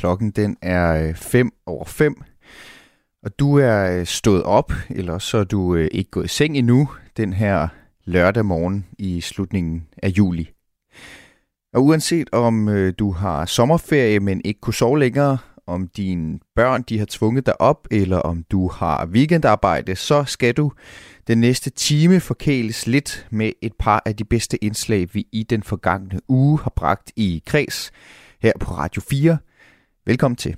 Klokken den er øh, 5 over 5, og du er øh, stået op, eller så er du øh, ikke gået i seng endnu, den her lørdag morgen i slutningen af juli. Og uanset om du har sommerferie, men ikke kunne sove længere, om dine børn de har tvunget dig op, eller om du har weekendarbejde, så skal du den næste time forkæles lidt med et par af de bedste indslag, vi i den forgangne uge har bragt i kreds her på Radio 4. Velkommen til.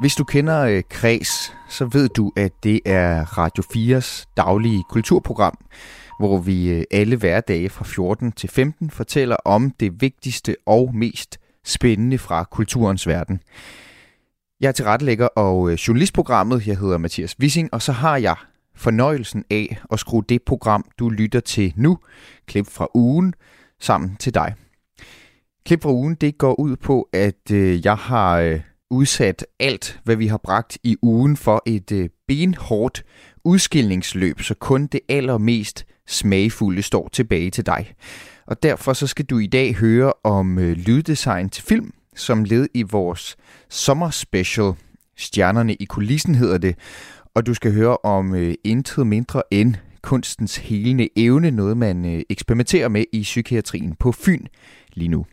Hvis du kender øh, Kreds, så ved du, at det er Radio 4's daglige kulturprogram, hvor vi øh, alle hverdage fra 14 til 15 fortæller om det vigtigste og mest spændende fra kulturens verden. Jeg er tilrettelægger og øh, journalistprogrammet. Jeg hedder Mathias Wissing, og så har jeg fornøjelsen af at skrue det program, du lytter til nu, klip fra ugen, sammen til dig. Klip fra ugen, det går ud på, at øh, jeg har øh, udsat alt, hvad vi har bragt i ugen for et øh, benhårdt udskillingsløb, så kun det allermest smagfulde står tilbage til dig. Og derfor så skal du i dag høre om øh, lyddesign til film, som led i vores sommerspecial. Stjernerne i kulissen hedder det. Og du skal høre om øh, intet mindre end kunstens helende evne, noget man øh, eksperimenterer med i psykiatrien på Fyn lige nu.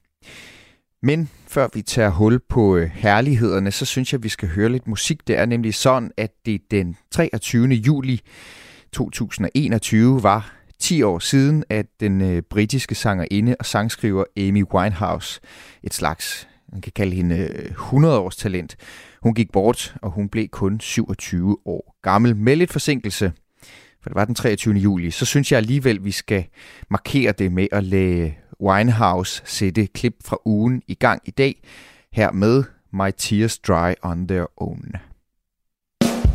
Men før vi tager hul på øh, herlighederne, så synes jeg, at vi skal høre lidt musik. Det er nemlig sådan, at det den 23. juli 2021 var 10 år siden, at den øh, britiske sangerinde og sangskriver Amy Winehouse, et slags, man kan kalde hende øh, 100-års talent, hun gik bort, og hun blev kun 27 år gammel. Med lidt forsinkelse, for det var den 23. juli, så synes jeg alligevel, vi skal markere det med at lade Winehouse sætte klip fra ugen i gang i dag, her med My Tears Dry on Their Own.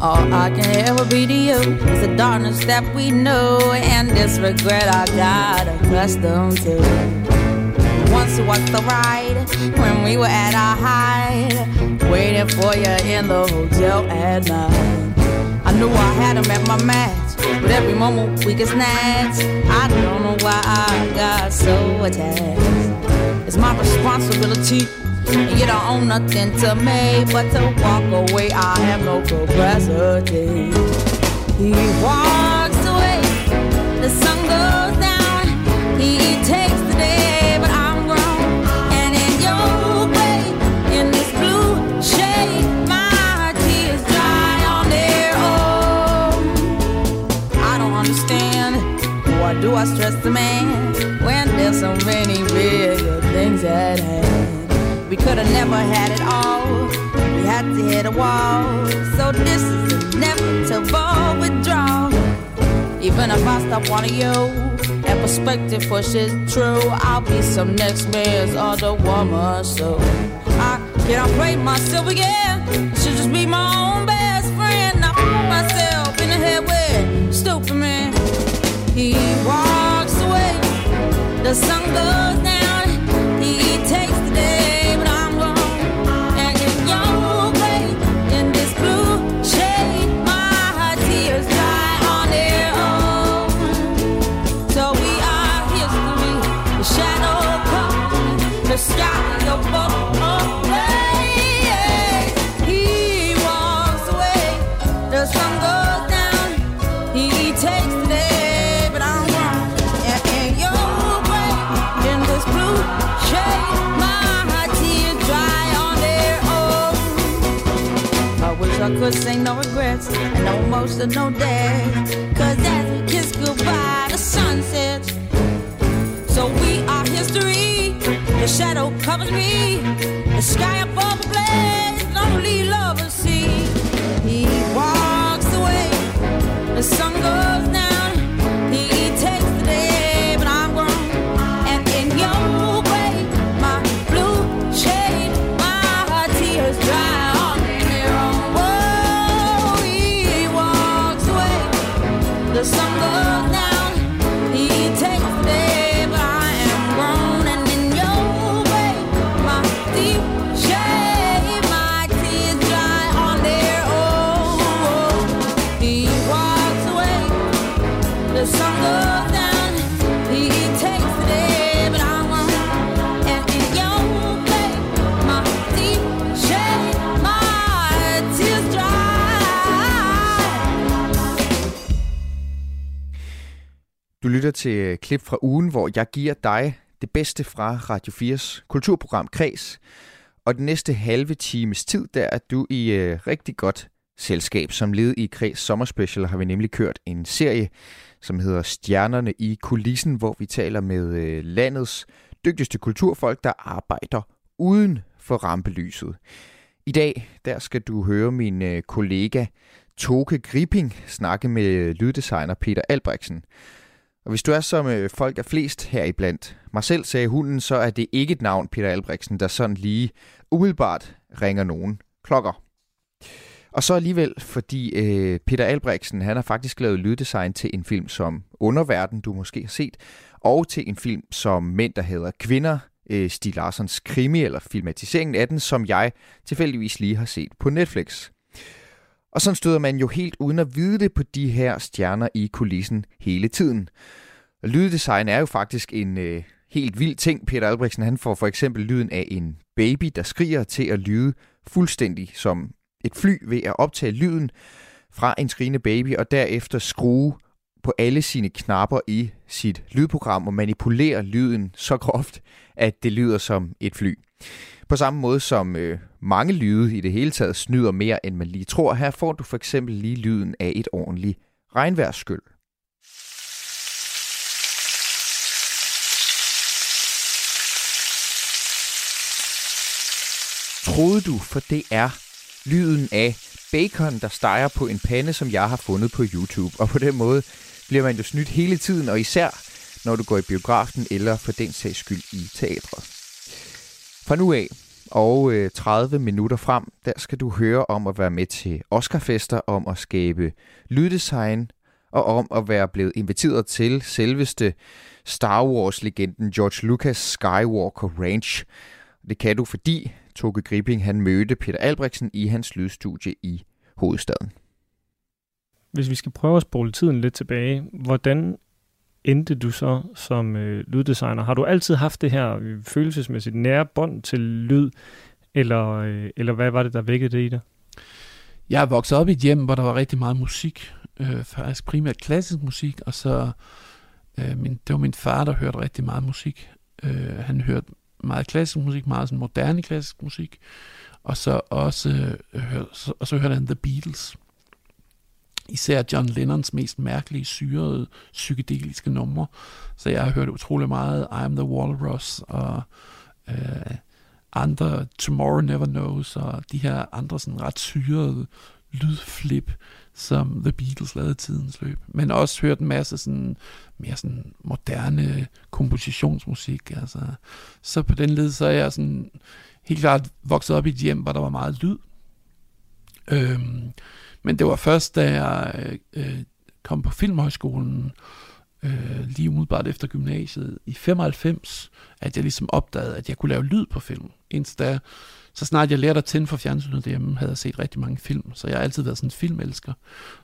All I can ever be to you is the darkness that we know and this regret I got accustomed to. Once was the ride when we were at our height, waiting for you in the hotel at night. I knew I had him at my match, but every moment we get snatched. I don't know why I got so attached. It's my responsibility you don't own nothing to me but to walk away. I have no capacity. He walks away, the sun goes down. He takes the day, but I'm grown. And in your way, in this blue shade, my tears dry on their own. I don't understand. Why do I stress the man when there's so many bigger things at hand? We could have never had it all. We had to hit a wall. So this is inevitable withdrawal. Even if I stop wanting you, that perspective pushes true. I'll be some next man's other woman. So I cannot play myself again. I should just be my own best friend. I put myself in the head with stupid man. He walks away. The sun goes down. Could say no regrets and no emotional day. Cause as we kiss goodbye, the sun sets. So we are history. The shadow covers me. Lytter til klip fra ugen, hvor jeg giver dig det bedste fra Radio 4's kulturprogram Kreds. Og den næste halve times tid, der er du i øh, rigtig godt selskab. Som led i Kreds Sommerspecial har vi nemlig kørt en serie, som hedder Stjernerne i kulissen, hvor vi taler med øh, landets dygtigste kulturfolk, der arbejder uden for rampelyset. I dag der skal du høre min øh, kollega Toke Gripping snakke med øh, lyddesigner Peter Albrechtsen. Og hvis du er som øh, folk er flest her iblandt, mig selv sagde hunden, så er det ikke et navn, Peter Albrechtsen, der sådan lige umiddelbart ringer nogen klokker. Og så alligevel, fordi øh, Peter Albrechtsen, han har faktisk lavet lyddesign til en film som Underverden, du måske har set, og til en film som Mænd, der hedder Kvinder, øh, Stig Larsens krimi eller filmatiseringen af den, som jeg tilfældigvis lige har set på Netflix. Og så støder man jo helt uden at vide det på de her stjerner i kulissen hele tiden. Og lyddesign er jo faktisk en øh, helt vild ting. Peter Albrechtsen han får for eksempel lyden af en baby, der skriger til at lyde fuldstændig som et fly ved at optage lyden fra en skrigende baby og derefter skrue på alle sine knapper i sit lydprogram og manipulere lyden så groft, at det lyder som et fly. På samme måde som øh, mange lyde i det hele taget snyder mere, end man lige tror. Her får du for eksempel lige lyden af et ordentligt regnværsskyld. Troede du, for det er lyden af bacon, der steger på en pande, som jeg har fundet på YouTube. Og på den måde bliver man jo snydt hele tiden, og især når du går i biografen eller for den sags skyld i teatret. Fra nu af og øh, 30 minutter frem, der skal du høre om at være med til Oscarfester, om at skabe lyddesign og om at være blevet inviteret til selveste Star Wars-legenden George Lucas Skywalker Ranch. Det kan du, fordi Toge Gripping han mødte Peter Albrechtsen i hans lydstudie i hovedstaden. Hvis vi skal prøve at spole tiden lidt tilbage, hvordan endte du så som øh, lyddesigner? Har du altid haft det her øh, følelsesmæssigt nære bånd til lyd, eller, øh, eller hvad var det, der vækkede det i dig? Jeg er vokset op i et hjem, hvor der var rigtig meget musik. Øh, faktisk primært klassisk musik, og så øh, min, det var min far, der hørte rigtig meget musik. Øh, han hørte meget klassisk musik, meget sådan moderne klassisk musik, og så også øh, hør, så, og så hørte han The Beatles især John Lennons mest mærkelige, syrede, psykedeliske numre. Så jeg har hørt utrolig meget I Am The Walrus og øh, andre Tomorrow Never Knows og de her andre sådan ret syrede lydflip, som The Beatles lavede tidens løb. Men også hørt en masse sådan, mere sådan moderne kompositionsmusik. Altså. Så på den led, så er jeg sådan helt klart vokset op i et hjem, hvor der var meget lyd. Øhm, men det var først, da jeg øh, kom på Filmhøjskolen, øh, lige umiddelbart efter gymnasiet, i 95, at jeg ligesom opdagede, at jeg kunne lave lyd på film. Indtil da, så snart jeg lærte at tænde for fjernsynet derhjemme, havde jeg set rigtig mange film, så jeg har altid været sådan en filmelsker.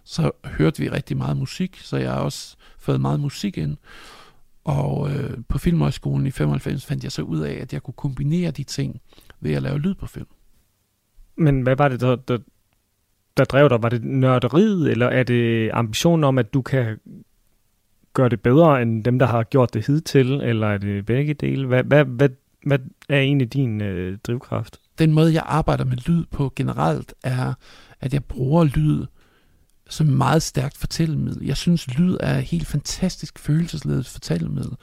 Så hørte vi rigtig meget musik, så jeg har også fået meget musik ind. Og øh, på Filmhøjskolen i 95 fandt jeg så ud af, at jeg kunne kombinere de ting ved at lave lyd på film. Men hvad var det, der, der, der drev dig? Var det nørderiet, eller er det ambitionen om, at du kan gøre det bedre end dem, der har gjort det hidtil, eller er det begge dele? Hvad, hvad, hvad, hvad er egentlig din øh, drivkraft? Den måde, jeg arbejder med lyd på generelt, er, at jeg bruger lyd som meget stærkt fortællemiddel. Jeg synes, lyd er et helt fantastisk følelsesledet fortællemiddel.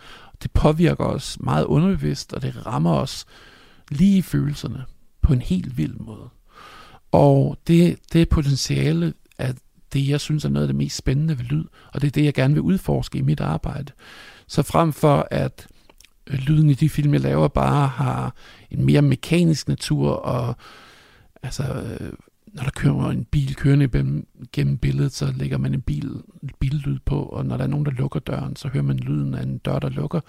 Det påvirker os meget underbevidst, og det rammer os lige i følelserne på en helt vild måde. Og det, det potentiale er det, jeg synes er noget af det mest spændende ved lyd, og det er det, jeg gerne vil udforske i mit arbejde. Så frem for at øh, lyden i de film, jeg laver, bare har en mere mekanisk natur, og altså, øh, når der kører en bil kørende gennem billedet, så lægger man en bil, billyd på, og når der er nogen, der lukker døren, så hører man lyden af en dør, der lukker.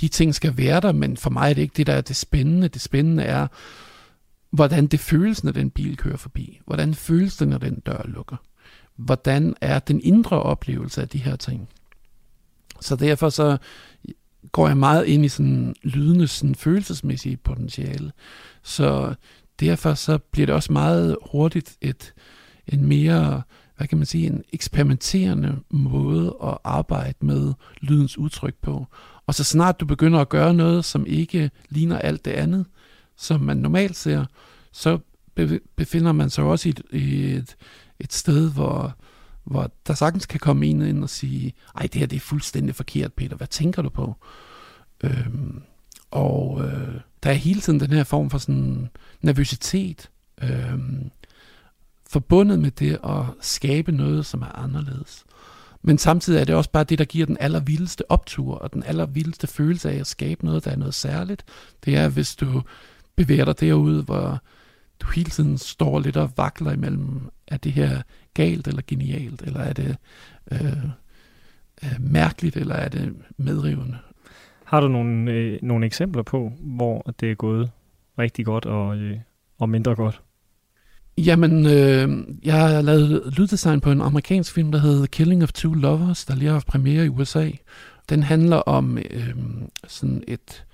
De ting skal være der, men for mig er det ikke det, der er det spændende. Det spændende er, hvordan det føles, når den bil kører forbi. Hvordan føles det, når den dør lukker. Hvordan er den indre oplevelse af de her ting. Så derfor så går jeg meget ind i sådan lydende sådan følelsesmæssige potentiale. Så derfor så bliver det også meget hurtigt et, en mere, hvad kan man sige, en eksperimenterende måde at arbejde med lydens udtryk på. Og så snart du begynder at gøre noget, som ikke ligner alt det andet, som man normalt ser, så befinder man sig også i et, i et, et sted, hvor, hvor der sagtens kan komme en ind og sige, ej, det her det er fuldstændig forkert, Peter, hvad tænker du på? Øhm, og øh, der er hele tiden den her form for sådan nervøsitet, øhm, forbundet med det at skabe noget, som er anderledes. Men samtidig er det også bare det, der giver den allervildeste optur, og den allervildeste følelse af at skabe noget, der er noget særligt. Det er, hvis du bevæger dig derude, hvor du hele tiden står lidt og vakler imellem, er det her galt eller genialt, eller er det øh, øh, mærkeligt, eller er det medrivende? Har du nogle, øh, nogle eksempler på, hvor det er gået rigtig godt og, øh, og mindre godt? Jamen, øh, jeg har lavet lyddesign på en amerikansk film, der hedder Killing of Two Lovers, der lige har haft premiere i USA. Den handler om øh, sådan et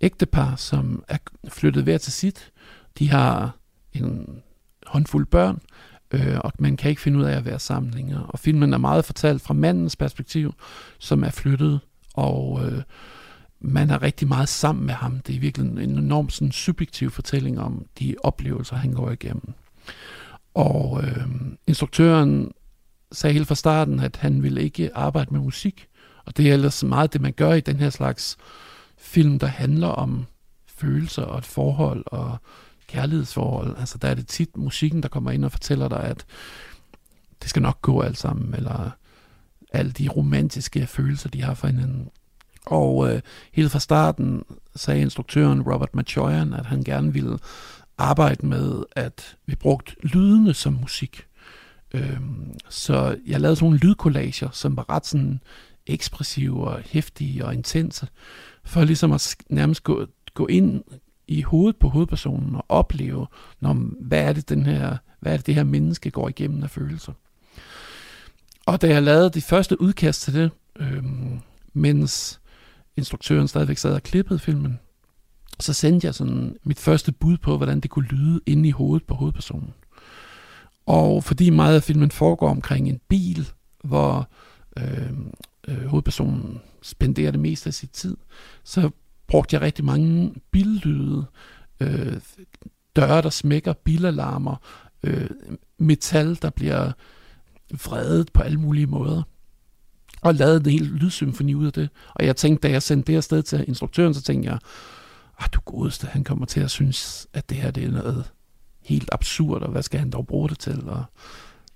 ægtepar, som er flyttet hver til sit. De har en håndfuld børn, øh, og man kan ikke finde ud af at være sammen længere. Og filmen er meget fortalt fra mandens perspektiv, som er flyttet, og øh, man er rigtig meget sammen med ham. Det er virkelig en enormt sådan, subjektiv fortælling om de oplevelser, han går igennem. Og øh, instruktøren sagde helt fra starten, at han ville ikke arbejde med musik. Og det er ellers meget det, man gør i den her slags film, der handler om følelser og et forhold og kærlighedsforhold. Altså der er det tit musikken, der kommer ind og fortæller dig, at det skal nok gå alt sammen, eller alle de romantiske følelser, de har for hinanden. Og øh, helt fra starten sagde instruktøren Robert Machoyan, at han gerne ville arbejde med, at vi brugte lydene som musik. Øhm, så jeg lavede sådan nogle lydkollager, som var ret sådan ekspressive og hæftige og intense, for ligesom at nærmest gå, gå ind i hovedet på hovedpersonen og opleve, når, hvad er det den her, hvad er det det her menneske går igennem af følelser. Og da jeg lavede de første udkast til det, øhm, mens instruktøren stadigvæk sad og klippede filmen, så sendte jeg sådan mit første bud på, hvordan det kunne lyde inde i hovedet på hovedpersonen. Og fordi meget af filmen foregår omkring en bil, hvor øh, øh, hovedpersonen spenderer det meste af sit tid, så brugte jeg rigtig mange billyde, øh, døre, der smækker, bilalarmer, øh, metal, der bliver vredet på alle mulige måder. Og lavede en hel lydsymfoni ud af det. Og jeg tænkte, da jeg sendte det afsted til instruktøren, så tænkte jeg, ah, du godeste, han kommer til at synes, at det her det er noget helt absurd, og hvad skal han dog bruge det til? Og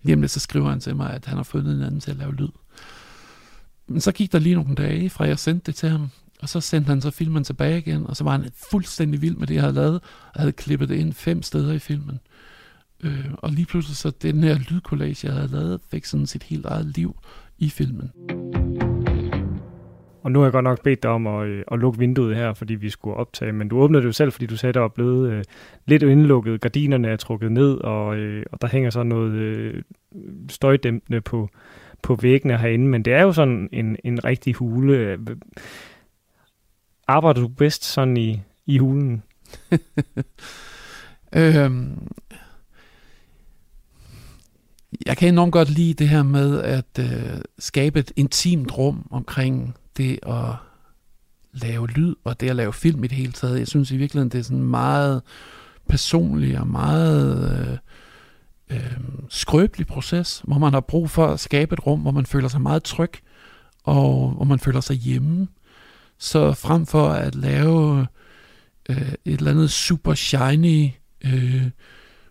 lige om lidt, så skriver han til mig, at han har fundet en anden til at lave lyd. Men så gik der lige nogle dage, fra jeg sendte det til ham, og så sendte han så filmen tilbage igen, og så var han fuldstændig vild med det, jeg havde lavet, og havde klippet det ind fem steder i filmen. Øh, og lige pludselig så den her lydkollage, jeg havde lavet, fik sådan sit helt eget liv i filmen. Og nu har jeg godt nok bedt dig om at, øh, at lukke vinduet her, fordi vi skulle optage, men du åbnede det jo selv, fordi du sagde, der var blevet øh, lidt indlukket. Gardinerne er trukket ned, og, øh, og der hænger så noget øh, støjdæmpende på, på væggene herinde, men det er jo sådan en, en rigtig hule. Arbejder du bedst sådan i, i hulen? øhm, jeg kan enormt godt lide det her med at øh, skabe et intimt rum omkring det at lave lyd og det at lave film i det hele taget. Jeg synes i virkeligheden, det er sådan meget personligt og meget øh, øh, skrøbelig proces, hvor man har brug for at skabe et rum, hvor man føler sig meget tryg, og hvor man føler sig hjemme. Så frem for at lave øh, et eller andet super shiny, øh,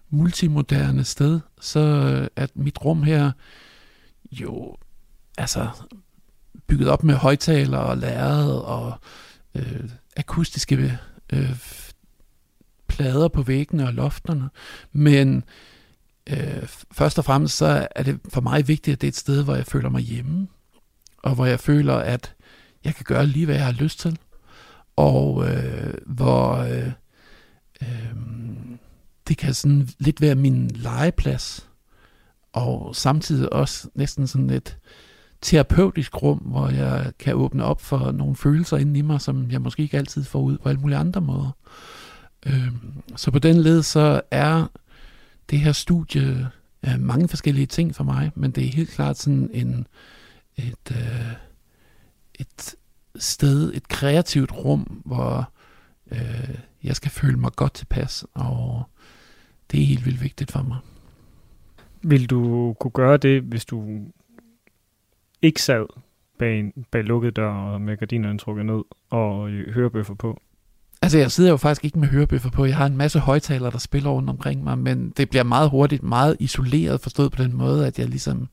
multimoderne sted, så øh, at mit rum her jo altså bygget op med højtaler og lærred og øh, akustiske øh, plader på væggene og lofterne. Men øh, først og fremmest så er det for mig vigtigt, at det er et sted, hvor jeg føler mig hjemme, og hvor jeg føler, at jeg kan gøre lige, hvad jeg har lyst til, og øh, hvor øh, øh, det kan sådan lidt være min legeplads, og samtidig også næsten sådan et terapeutisk rum, hvor jeg kan åbne op for nogle følelser inden i mig, som jeg måske ikke altid får ud på alle mulige andre måder. Øh, så på den led så er det her studie er mange forskellige ting for mig, men det er helt klart sådan en, et, øh, et sted, et kreativt rum, hvor øh, jeg skal føle mig godt tilpas, og det er helt vildt vigtigt for mig. Vil du kunne gøre det, hvis du ikke sad bag, bag lukket dør og med gardinerne trukket ned og hørebøffer på? Altså, jeg sidder jo faktisk ikke med hørebøffer på. Jeg har en masse højtalere, der spiller rundt omkring mig, men det bliver meget hurtigt meget isoleret, forstået på den måde, at jeg ligesom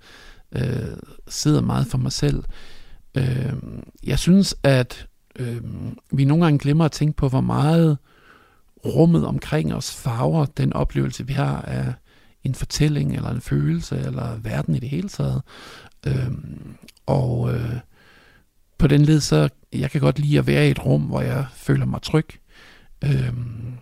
øh, sidder meget for mig selv. Øh, jeg synes, at øh, vi nogle gange glemmer at tænke på, hvor meget rummet omkring os farver den oplevelse, vi har af en fortælling, eller en følelse, eller verden i det hele taget. Øh, og øh, på den led, så jeg kan godt lide at være i et rum, hvor jeg føler mig tryg. Øhm,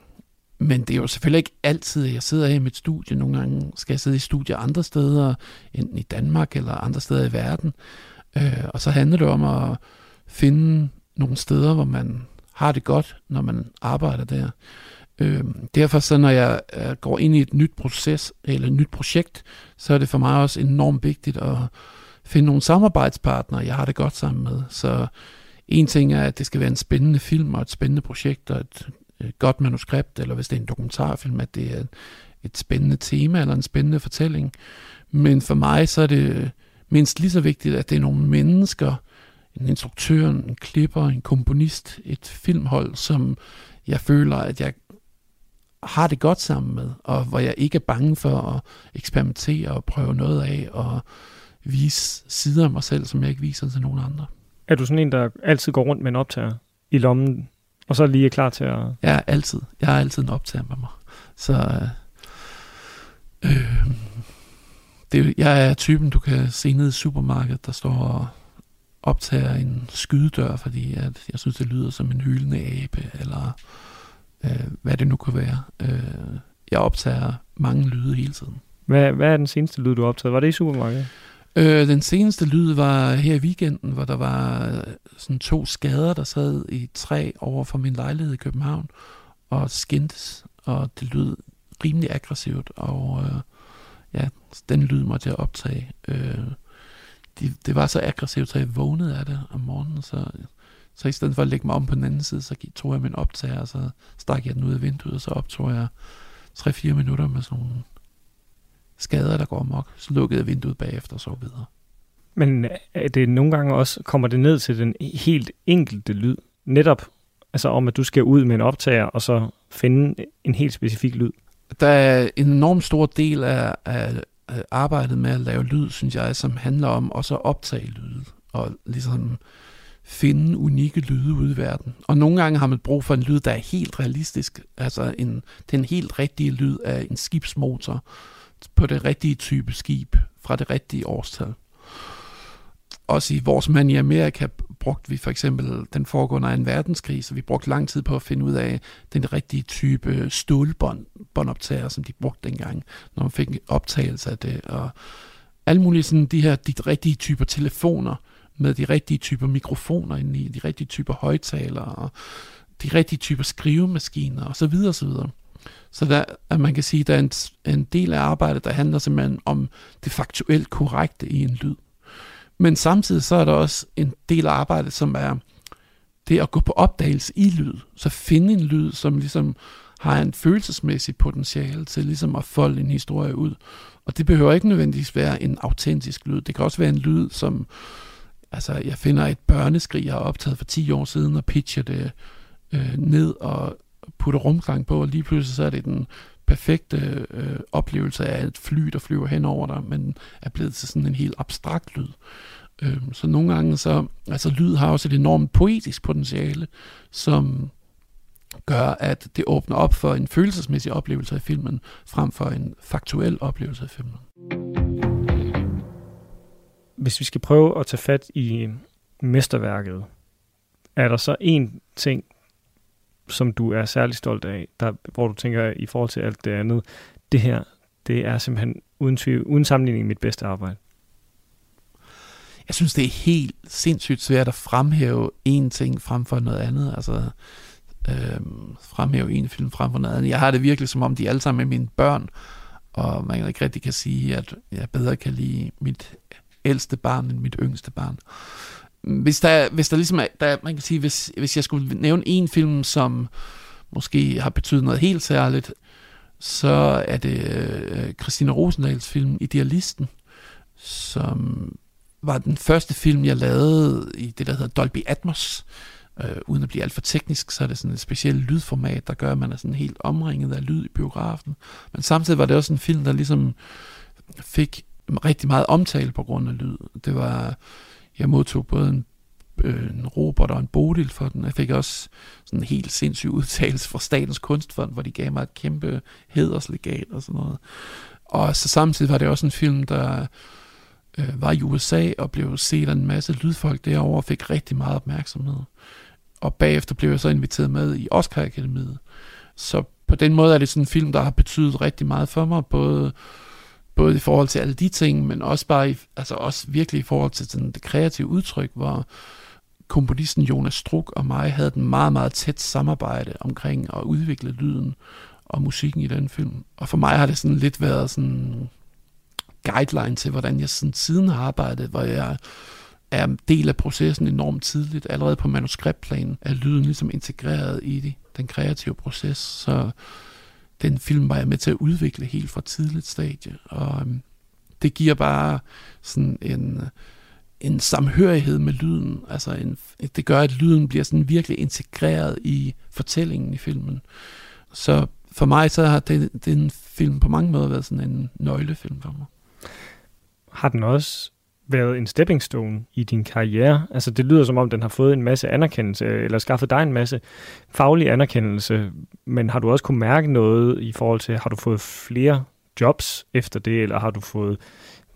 men det er jo selvfølgelig ikke altid, at jeg sidder her i mit studie. Nogle gange skal jeg sidde i studie andre steder, enten i Danmark eller andre steder i verden. Øh, og så handler det om at finde nogle steder, hvor man har det godt, når man arbejder der. Øh, derfor så når jeg øh, går ind i et nyt proces eller et nyt projekt, så er det for mig også enormt vigtigt at finde nogle samarbejdspartnere, jeg har det godt sammen med. Så en ting er, at det skal være en spændende film og et spændende projekt og et, et godt manuskript, eller hvis det er en dokumentarfilm, at det er et spændende tema eller en spændende fortælling. Men for mig så er det mindst lige så vigtigt, at det er nogle mennesker, en instruktør, en klipper, en komponist, et filmhold, som jeg føler, at jeg har det godt sammen med, og hvor jeg ikke er bange for at eksperimentere og prøve noget af, og vise sider af mig selv, som jeg ikke viser til nogen andre. Er du sådan en, der altid går rundt med en optager i lommen, og så lige er klar til at... Ja, altid. Jeg har altid en optager med mig. Så øh, øh, det, jeg er typen, du kan se ned i supermarkedet, der står og optager en skydedør, fordi at jeg synes, det lyder som en hylende abe, eller øh, hvad det nu kunne være. Øh, jeg optager mange lyde hele tiden. Hvad, hvad er den seneste lyd, du har optaget? Var det i supermarkedet? Øh, den seneste lyd var her i weekenden, hvor der var øh, sådan to skader, der sad i træ over for min lejlighed i København og skændtes, og det lød rimelig aggressivt, og øh, ja, den lyd måtte jeg optage. Øh, de, det var så aggressivt, så jeg vågnede af det om morgenen, så, så i stedet for at lægge mig om på den anden side, så tog jeg min optager, og så stak jeg den ud af vinduet, og så optog jeg 3-4 minutter med sådan nogle skader, der går amok. Så lukkede vinduet bagefter og så videre. Men er det nogle gange også, kommer det ned til den helt enkelte lyd? Netop altså om, at du skal ud med en optager, og så finde en helt specifik lyd? Der er en enorm stor del af, af arbejdet med at lave lyd, synes jeg, som handler om også at optage lyde, og ligesom finde unikke lyde ude i verden. Og nogle gange har man brug for en lyd, der er helt realistisk, altså en, den helt rigtige lyd af en skibsmotor, på det rigtige type skib fra det rigtige årstal. Også i vores mand i Amerika brugte vi for eksempel den foregående en verdenskrig, så vi brugte lang tid på at finde ud af den rigtige type stålbåndoptager, som de brugte dengang, når man fik optagelse af det. Og alle mulige sådan de her de rigtige typer telefoner med de rigtige typer mikrofoner inde i, de rigtige typer højtalere og de rigtige typer skrivemaskiner osv. osv. Så der, at man kan sige, at der er en, en del af arbejdet, der handler simpelthen om det faktuelt korrekte i en lyd. Men samtidig så er der også en del af arbejdet, som er det at gå på opdagelse i lyd. Så finde en lyd, som ligesom har en følelsesmæssig potentiale til ligesom at folde en historie ud. Og det behøver ikke nødvendigvis være en autentisk lyd. Det kan også være en lyd, som altså jeg finder et børneskrig, jeg har optaget for 10 år siden, og pitcher det øh, ned og putter rumklang på, og lige pludselig så er det den perfekte øh, oplevelse af et fly, der flyver hen over dig, men er blevet til sådan en helt abstrakt lyd. Øh, så nogle gange så, altså lyd har også et enormt poetisk potentiale, som gør, at det åbner op for en følelsesmæssig oplevelse af filmen, frem for en faktuel oplevelse af filmen. Hvis vi skal prøve at tage fat i mesterværket, er der så en ting, som du er særlig stolt af, der, hvor du tænker i forhold til alt det andet, det her, det er simpelthen uden, tvivl, uden sammenligning mit bedste arbejde? Jeg synes, det er helt sindssygt svært at fremhæve en ting frem for noget andet. Altså, øhm, fremhæve en film frem for noget andet. Jeg har det virkelig som om, de alle sammen er mine børn, og man ikke rigtig kan sige, at jeg bedre kan lide mit ældste barn end mit yngste barn. Hvis der, hvis der ligesom er, der, man kan sige, hvis, hvis jeg skulle nævne en film, som måske har betydet noget helt særligt, så er det øh, Christina Rosendals film Idealisten, som var den første film, jeg lavede i det, der hedder Dolby Atmos. Øh, uden at blive alt for teknisk, så er det sådan et specielt lydformat, der gør, at man er sådan helt omringet af lyd i biografen. Men samtidig var det også en film, der ligesom fik rigtig meget omtale på grund af lyd. Det var, jeg modtog både en, øh, en Robert og en bodil for den. Jeg fik også sådan en helt sindssyg udtalelse fra Statens Kunstfond, hvor de gav mig et kæmpe hederslegat og sådan noget. Og så samtidig var det også en film, der øh, var i USA og blev set af en masse lydfolk derovre og fik rigtig meget opmærksomhed. Og bagefter blev jeg så inviteret med i Oscar Akademiet. Så på den måde er det sådan en film, der har betydet rigtig meget for mig, både, både i forhold til alle de ting, men også bare i, altså også virkelig i forhold til sådan det kreative udtryk, hvor komponisten Jonas Struk og mig havde et meget, meget tæt samarbejde omkring at udvikle lyden og musikken i den film. Og for mig har det sådan lidt været sådan guideline til, hvordan jeg sådan siden har arbejdet, hvor jeg er del af processen enormt tidligt. Allerede på manuskriptplanen er lyden ligesom integreret i det, den kreative proces. Så den film var jeg med til at udvikle helt fra tidligt stadie. Og øhm, det giver bare sådan en, en samhørighed med lyden. Altså en, det gør, at lyden bliver sådan virkelig integreret i fortællingen i filmen. Så for mig så har den, den film på mange måder været sådan en nøglefilm for mig. Har den også været en stepping stone i din karriere? Altså det lyder som om, den har fået en masse anerkendelse, eller skaffet dig en masse faglig anerkendelse, men har du også kunne mærke noget i forhold til, har du fået flere jobs efter det, eller har du fået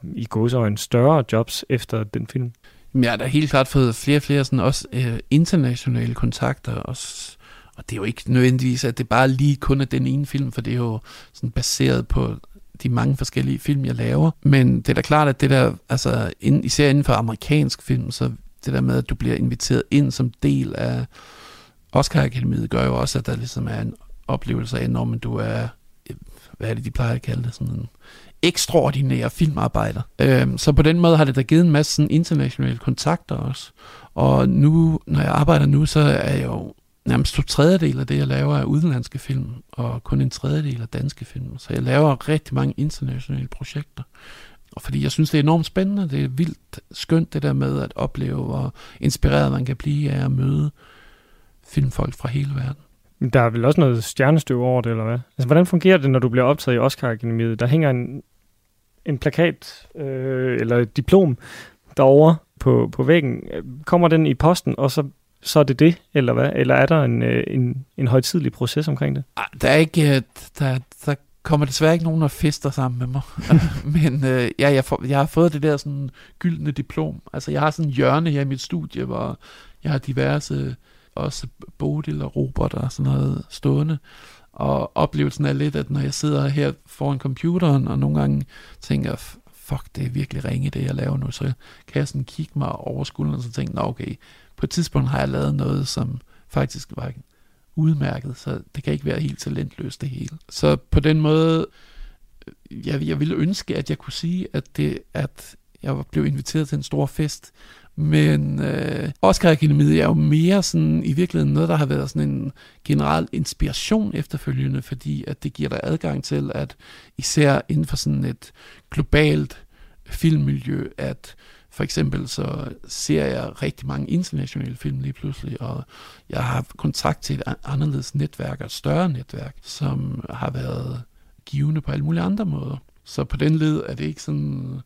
i en større jobs efter den film? Jeg har da helt klart fået flere og flere sådan også øh, internationale kontakter, også, og det er jo ikke nødvendigvis, at det bare lige kun er den ene film, for det er jo sådan baseret på de mange forskellige film, jeg laver. Men det er da klart, at det der, altså ind, især inden for amerikansk film, så det der med, at du bliver inviteret ind som del af Oscar Akademiet, gør jo også, at der ligesom er en oplevelse af, når du er, hvad er det, de plejer at kalde det, sådan en ekstraordinær filmarbejder. Øhm, så på den måde har det da givet en masse sådan internationale kontakter også. Og nu, når jeg arbejder nu, så er jeg jo nærmest to tredjedel af det, jeg laver, er udenlandske film, og kun en tredjedel af danske film. Så jeg laver rigtig mange internationale projekter. Og fordi jeg synes, det er enormt spændende, det er vildt skønt det der med at opleve, hvor inspireret man kan blive af at møde filmfolk fra hele verden. Der er vel også noget stjernestøv over det, eller hvad? Altså, hvordan fungerer det, når du bliver optaget i Oscar-akademiet? Der hænger en, en plakat, øh, eller et diplom derovre på, på væggen. Kommer den i posten, og så så er det det, eller hvad? Eller er der en, øh, en, en højtidlig proces omkring det? Der er ikke, øh, der, der kommer desværre ikke nogen, der fester sammen med mig. Men øh, ja, jeg, får, jeg har fået det der sådan gyldne diplom. Altså, jeg har sådan en hjørne her i mit studie, hvor jeg har diverse, også Bodil og Robert og sådan noget stående. Og oplevelsen er lidt, at når jeg sidder her foran computeren, og nogle gange tænker, fuck, det er virkelig ringe, det jeg laver nu, så kan jeg sådan kigge mig over skulderen og så tænke, nå okay, på et tidspunkt har jeg lavet noget, som faktisk var udmærket, så det kan ikke være helt talentløst det hele. Så på den måde, øh, jeg, jeg ville ønske, at jeg kunne sige, at, det, at jeg blev inviteret til en stor fest, men øh, Oscar Akademiet er jo mere sådan, i virkeligheden noget, der har været sådan en generel inspiration efterfølgende, fordi at det giver dig adgang til, at især inden for sådan et globalt filmmiljø, at for eksempel så ser jeg rigtig mange internationale film lige pludselig, og jeg har kontakt til et anderledes netværk, et større netværk, som har været givende på alle mulige andre måder. Så på den led er det ikke sådan,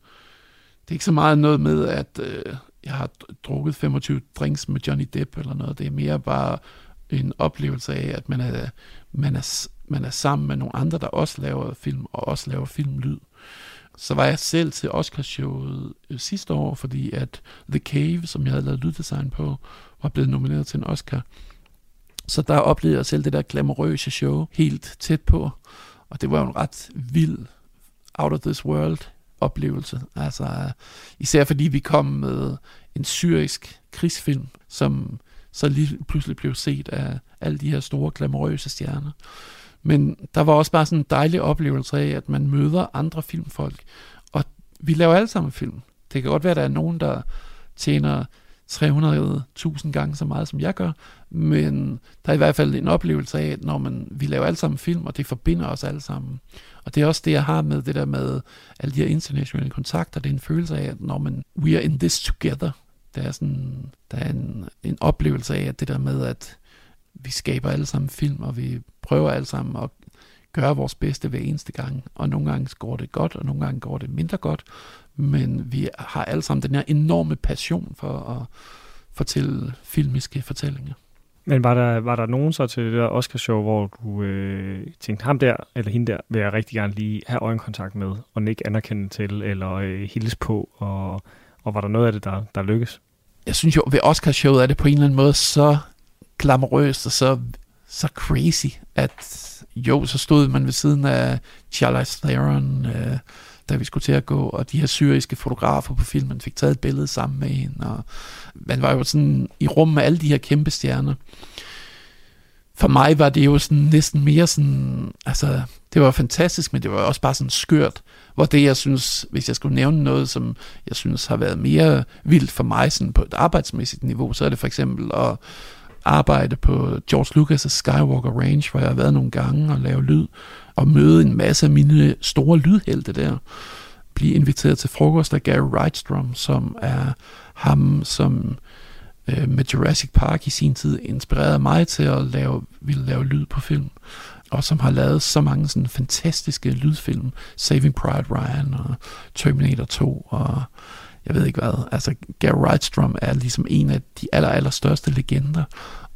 det er ikke så meget noget med, at øh, jeg har drukket 25 drinks med Johnny Depp eller noget. Det er mere bare en oplevelse af, at man er, man er, man er sammen med nogle andre, der også laver film, og også laver filmlyd. Så var jeg selv til Oscarshowet øh, sidste år, fordi at The Cave, som jeg havde lavet lyddesign på, var blevet nomineret til en Oscar. Så der oplevede jeg selv det der glamourøse show helt tæt på. Og det var jo en ret vild, out of this world oplevelse. Altså, især fordi vi kom med en syrisk krigsfilm, som så lige pludselig blev set af alle de her store glamourøse stjerner. Men der var også bare sådan en dejlig oplevelse af, at man møder andre filmfolk. Og vi laver alle sammen film. Det kan godt være, at der er nogen, der tjener 300.000 gange så meget, som jeg gør, men der er i hvert fald en oplevelse af, at når man, vi laver alle sammen film, og det forbinder os alle sammen. Og det er også det, jeg har med det der med alle de her internationale kontakter. Det er en følelse af, at når man, we are in this together, der er, sådan, der er en, en oplevelse af, at det der med, at vi skaber alle sammen film, og vi prøver alle sammen at gøre vores bedste hver eneste gang. Og nogle gange går det godt, og nogle gange går det mindre godt. Men vi har alle sammen den her enorme passion for at fortælle filmiske fortællinger. Men var der, var der nogen så til det der Oscar-show, hvor du øh, tænkte, ham der eller hende der vil jeg rigtig gerne lige have øjenkontakt med, og ikke anerkende til, eller øh, hilse på, og, og var der noget af det, der, der lykkes? Jeg synes jo, ved Oscar-showet er det på en eller anden måde så glamorøst og så, så crazy, at jo, så stod man ved siden af Charlize Theron, øh, da vi skulle til at gå, og de her syriske fotografer på filmen fik taget et billede sammen med hende, og man var jo sådan i rum med alle de her kæmpe stjerner. For mig var det jo sådan næsten mere sådan, altså det var fantastisk, men det var også bare sådan skørt, hvor det jeg synes, hvis jeg skulle nævne noget, som jeg synes har været mere vildt for mig sådan på et arbejdsmæssigt niveau, så er det for eksempel at arbejde på George Lucas' Skywalker Range, hvor jeg har været nogle gange og lave lyd, og møde en masse af mine store lydhelte der. Blive inviteret til frokost af Gary Rydstrom, som er ham, som øh, med Jurassic Park i sin tid inspirerede mig til at lave, ville lave lyd på film og som har lavet så mange sådan fantastiske lydfilm, Saving Private Ryan og Terminator 2 og jeg ved ikke hvad. Altså Gary Rydstrom er ligesom en af de aller, aller største legender,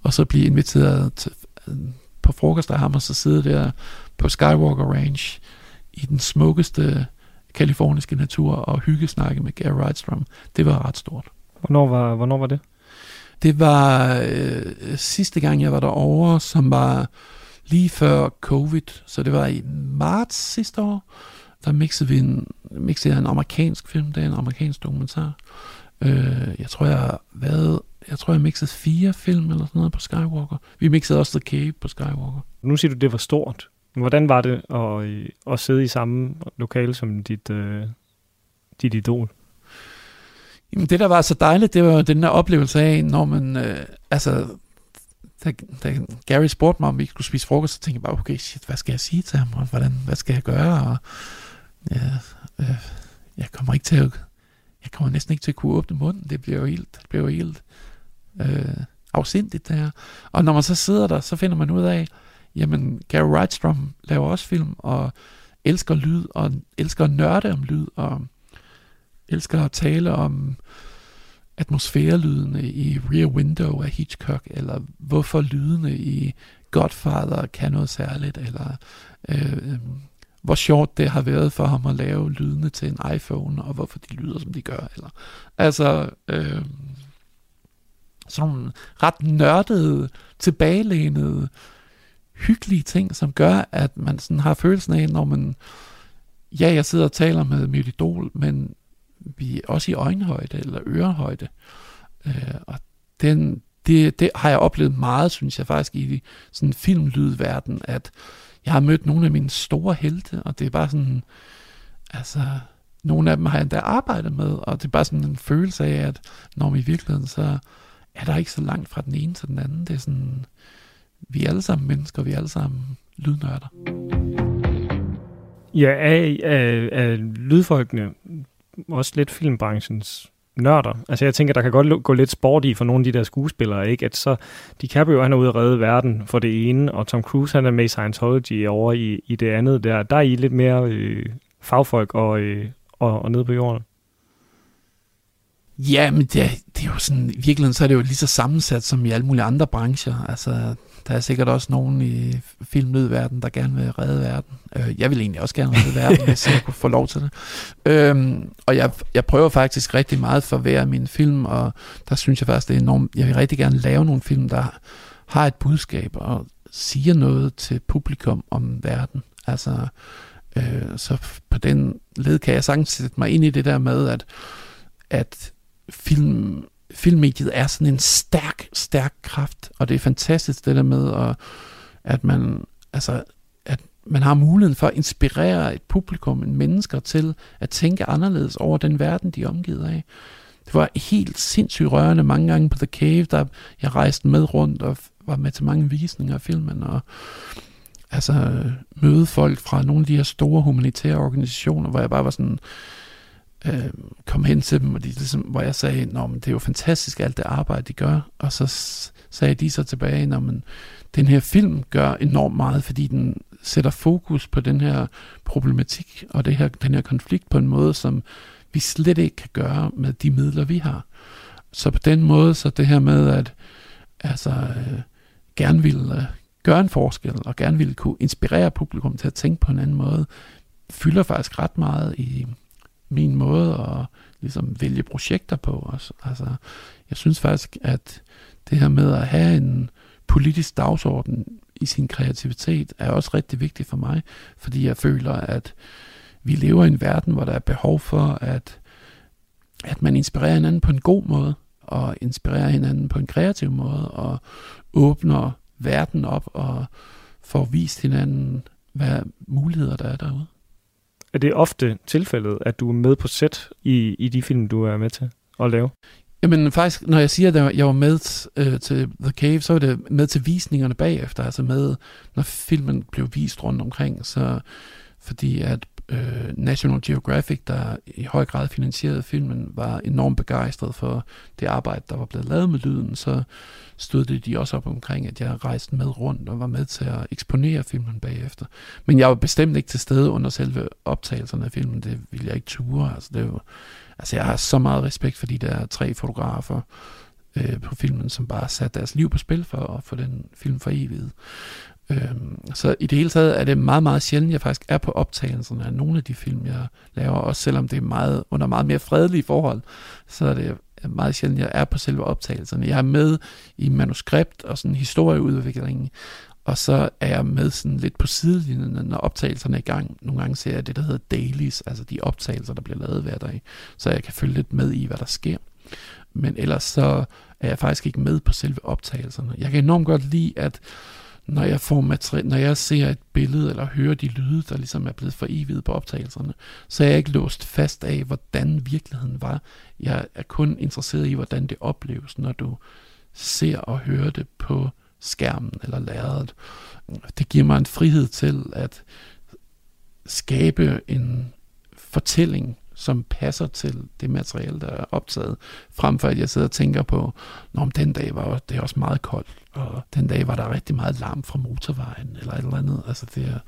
og så blive inviteret til, øh, på frokost af ham, og så sidde der på Skywalker Range i den smukkeste kaliforniske natur og hyggesnakke med Gary Wrightstrom. Det var ret stort. Hvornår var, hvornår var det? Det var øh, sidste gang, jeg var derovre, som var lige før covid, så det var i marts sidste år der mixede vi en, mixede jeg en amerikansk film, det er en amerikansk dokumentar. Øh, jeg tror, jeg har været, jeg tror, jeg mixede fire film eller sådan noget på Skywalker. Vi mixede også The Cave på Skywalker. Nu siger du, det var stort. Hvordan var det at, øh, at sidde i samme lokale som dit, øh, dit idol? Jamen det, der var så dejligt, det var den der oplevelse af, når man, øh, altså, da, da Gary spurgte mig, om vi skulle spise frokost, så tænkte jeg bare, okay, shit, hvad skal jeg sige til ham, og hvordan, hvad skal jeg gøre, og ja, øh, jeg kommer ikke til at, jeg kommer næsten ikke til at kunne åbne munden. Det bliver jo helt, det bliver jo helt øh, afsindigt det her. Og når man så sidder der, så finder man ud af, jamen Gary Rydstrom laver også film, og elsker lyd, og elsker at nørde om lyd, og elsker at tale om atmosfærelydene i Rear Window af Hitchcock, eller hvorfor lydene i Godfather kan noget særligt, eller øh, øh, hvor sjovt det har været for ham at lave lydene til en iPhone, og hvorfor de lyder, som de gør. Eller, altså, øh, sådan nogle ret nørdede, tilbagelænede, hyggelige ting, som gør, at man sådan har følelsen af, når man, ja, jeg sidder og taler med mit idol, men vi er også i øjenhøjde eller ørehøjde. Øh, og den, det, det har jeg oplevet meget, synes jeg faktisk, i sådan filmlydverden, at jeg har mødt nogle af mine store helte, og det er bare sådan, altså, nogle af dem har jeg endda arbejdet med, og det er bare sådan en følelse af, at når vi i virkeligheden, så er der ikke så langt fra den ene til den anden. Det er sådan, vi er alle sammen mennesker, vi er alle sammen lydnørder. Ja, er, er, er lydfolkene også lidt filmbranchens nørder. Altså jeg tænker, der kan godt gå lidt sport i for nogle af de der skuespillere, ikke? At så DiCaprio, han er ude at redde verden for det ene, og Tom Cruise, han er med i Scientology over i, i det andet der. Der er I lidt mere øh, fagfolk og, øh, og, og nede på jorden. Ja, men det, det er jo sådan, i virkeligheden så er det jo lige så sammensat som i alle mulige andre brancher. Altså, der er sikkert også nogen i filmlydverden, der gerne vil redde verden. Øh, jeg vil egentlig også gerne redde verden, hvis jeg kunne få lov til det. Øhm, og jeg, jeg prøver faktisk rigtig meget for hver min film, og der synes jeg faktisk, det er enormt. Jeg vil rigtig gerne lave nogle film, der har et budskab og siger noget til publikum om verden. Altså, øh, så på den led kan jeg sagtens sætte mig ind i det der med, at, at film filmmediet er sådan en stærk, stærk kraft, og det er fantastisk det der med, at, at man, altså, at man har muligheden for at inspirere et publikum, en mennesker til at tænke anderledes over den verden, de er omgivet af. Det var helt sindssygt rørende mange gange på The Cave, der jeg rejste med rundt og var med til mange visninger af filmen, og altså møde folk fra nogle af de her store humanitære organisationer, hvor jeg bare var sådan, øh, kom hen til dem, og de, ligesom, hvor jeg sagde, Nå, men det er jo fantastisk alt det arbejde, de gør, og så sagde de så tilbage, Nå, men den her film gør enormt meget, fordi den sætter fokus på den her problematik og det her, den her konflikt på en måde, som vi slet ikke kan gøre med de midler, vi har. Så på den måde, så det her med, at altså, øh, gerne vil øh, gøre en forskel, og gerne vil kunne inspirere publikum til at tænke på en anden måde, fylder faktisk ret meget i min måde at ligesom vælge projekter på også. Altså, jeg synes faktisk, at det her med at have en politisk dagsorden i sin kreativitet er også rigtig vigtigt for mig, fordi jeg føler, at vi lever i en verden, hvor der er behov for, at, at man inspirerer hinanden på en god måde, og inspirerer hinanden på en kreativ måde, og åbner verden op og får vist hinanden, hvad muligheder der er derude. Er det ofte tilfældet, at du er med på set i, i de film, du er med til at lave? Jamen faktisk, når jeg siger, at jeg var med øh, til The Cave, så var det med til visningerne bagefter, altså med, når filmen blev vist rundt omkring, så fordi at øh, National Geographic, der i høj grad finansierede filmen, var enormt begejstret for det arbejde, der var blevet lavet med lyden, så støttede de også op omkring, at jeg rejste med rundt og var med til at eksponere filmen bagefter. Men jeg var bestemt ikke til stede under selve optagelserne af filmen, det ville jeg ikke ture. Altså, det var, altså jeg har så meget respekt for de der tre fotografer, øh, på filmen, som bare satte deres liv på spil for at få den film for evigt. Øhm, så i det hele taget er det meget, meget sjældent, jeg faktisk er på optagelserne af nogle af de film, jeg laver, også selvom det er meget, under meget mere fredelige forhold, så er det meget sjældent, jeg er på selve optagelserne. Jeg er med i manuskript og sådan historieudviklingen, og så er jeg med sådan lidt på sidelinjen, når optagelserne er i gang. Nogle gange ser jeg det, der hedder dailies, altså de optagelser, der bliver lavet hver dag, så jeg kan følge lidt med i, hvad der sker. Men ellers så er jeg faktisk ikke med på selve optagelserne. Jeg kan enormt godt lide, at når jeg, får materi- når jeg ser et billede eller hører de lyde, der ligesom er blevet foreviget på optagelserne, så er jeg ikke låst fast af, hvordan virkeligheden var. Jeg er kun interesseret i, hvordan det opleves, når du ser og hører det på skærmen eller lærredet. Det giver mig en frihed til at skabe en fortælling, som passer til det materiale, der er optaget, frem for at jeg sidder og tænker på, om den dag var det også meget koldt, og den dag var der rigtig meget larm fra motorvejen, eller et eller andet. Altså det er,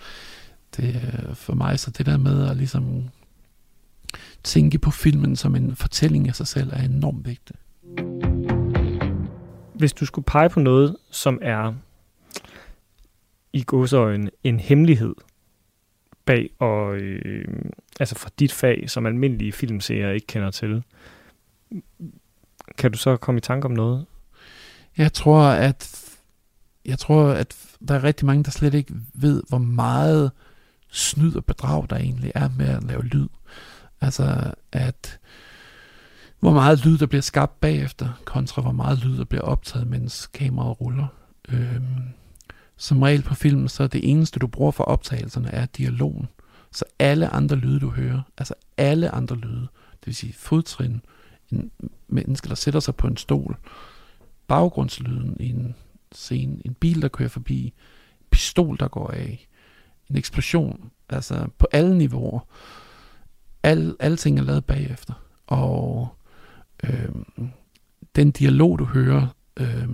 det er for mig, så det der med at ligesom tænke på filmen som en fortælling af sig selv, er enormt vigtigt. Hvis du skulle pege på noget, som er i godsøjen en hemmelighed bag, og øh, altså fra dit fag, som almindelige filmseere ikke kender til, kan du så komme i tanke om noget? Jeg tror, at jeg tror, at der er rigtig mange, der slet ikke ved, hvor meget snyd og bedrag, der egentlig er med at lave lyd. Altså, at hvor meget lyd, der bliver skabt bagefter, kontra hvor meget lyd, der bliver optaget, mens kameraet ruller. Øhm, som regel på filmen, så er det eneste, du bruger for optagelserne, er dialogen. Så alle andre lyde, du hører, altså alle andre lyde, det vil sige fodtrin, en menneske, der sætter sig på en stol, baggrundslyden i en scene, en bil, der kører forbi, en pistol, der går af, en eksplosion, altså på alle niveauer. Al, alle ting er lavet bagefter. Og øh, den dialog, du hører, øh,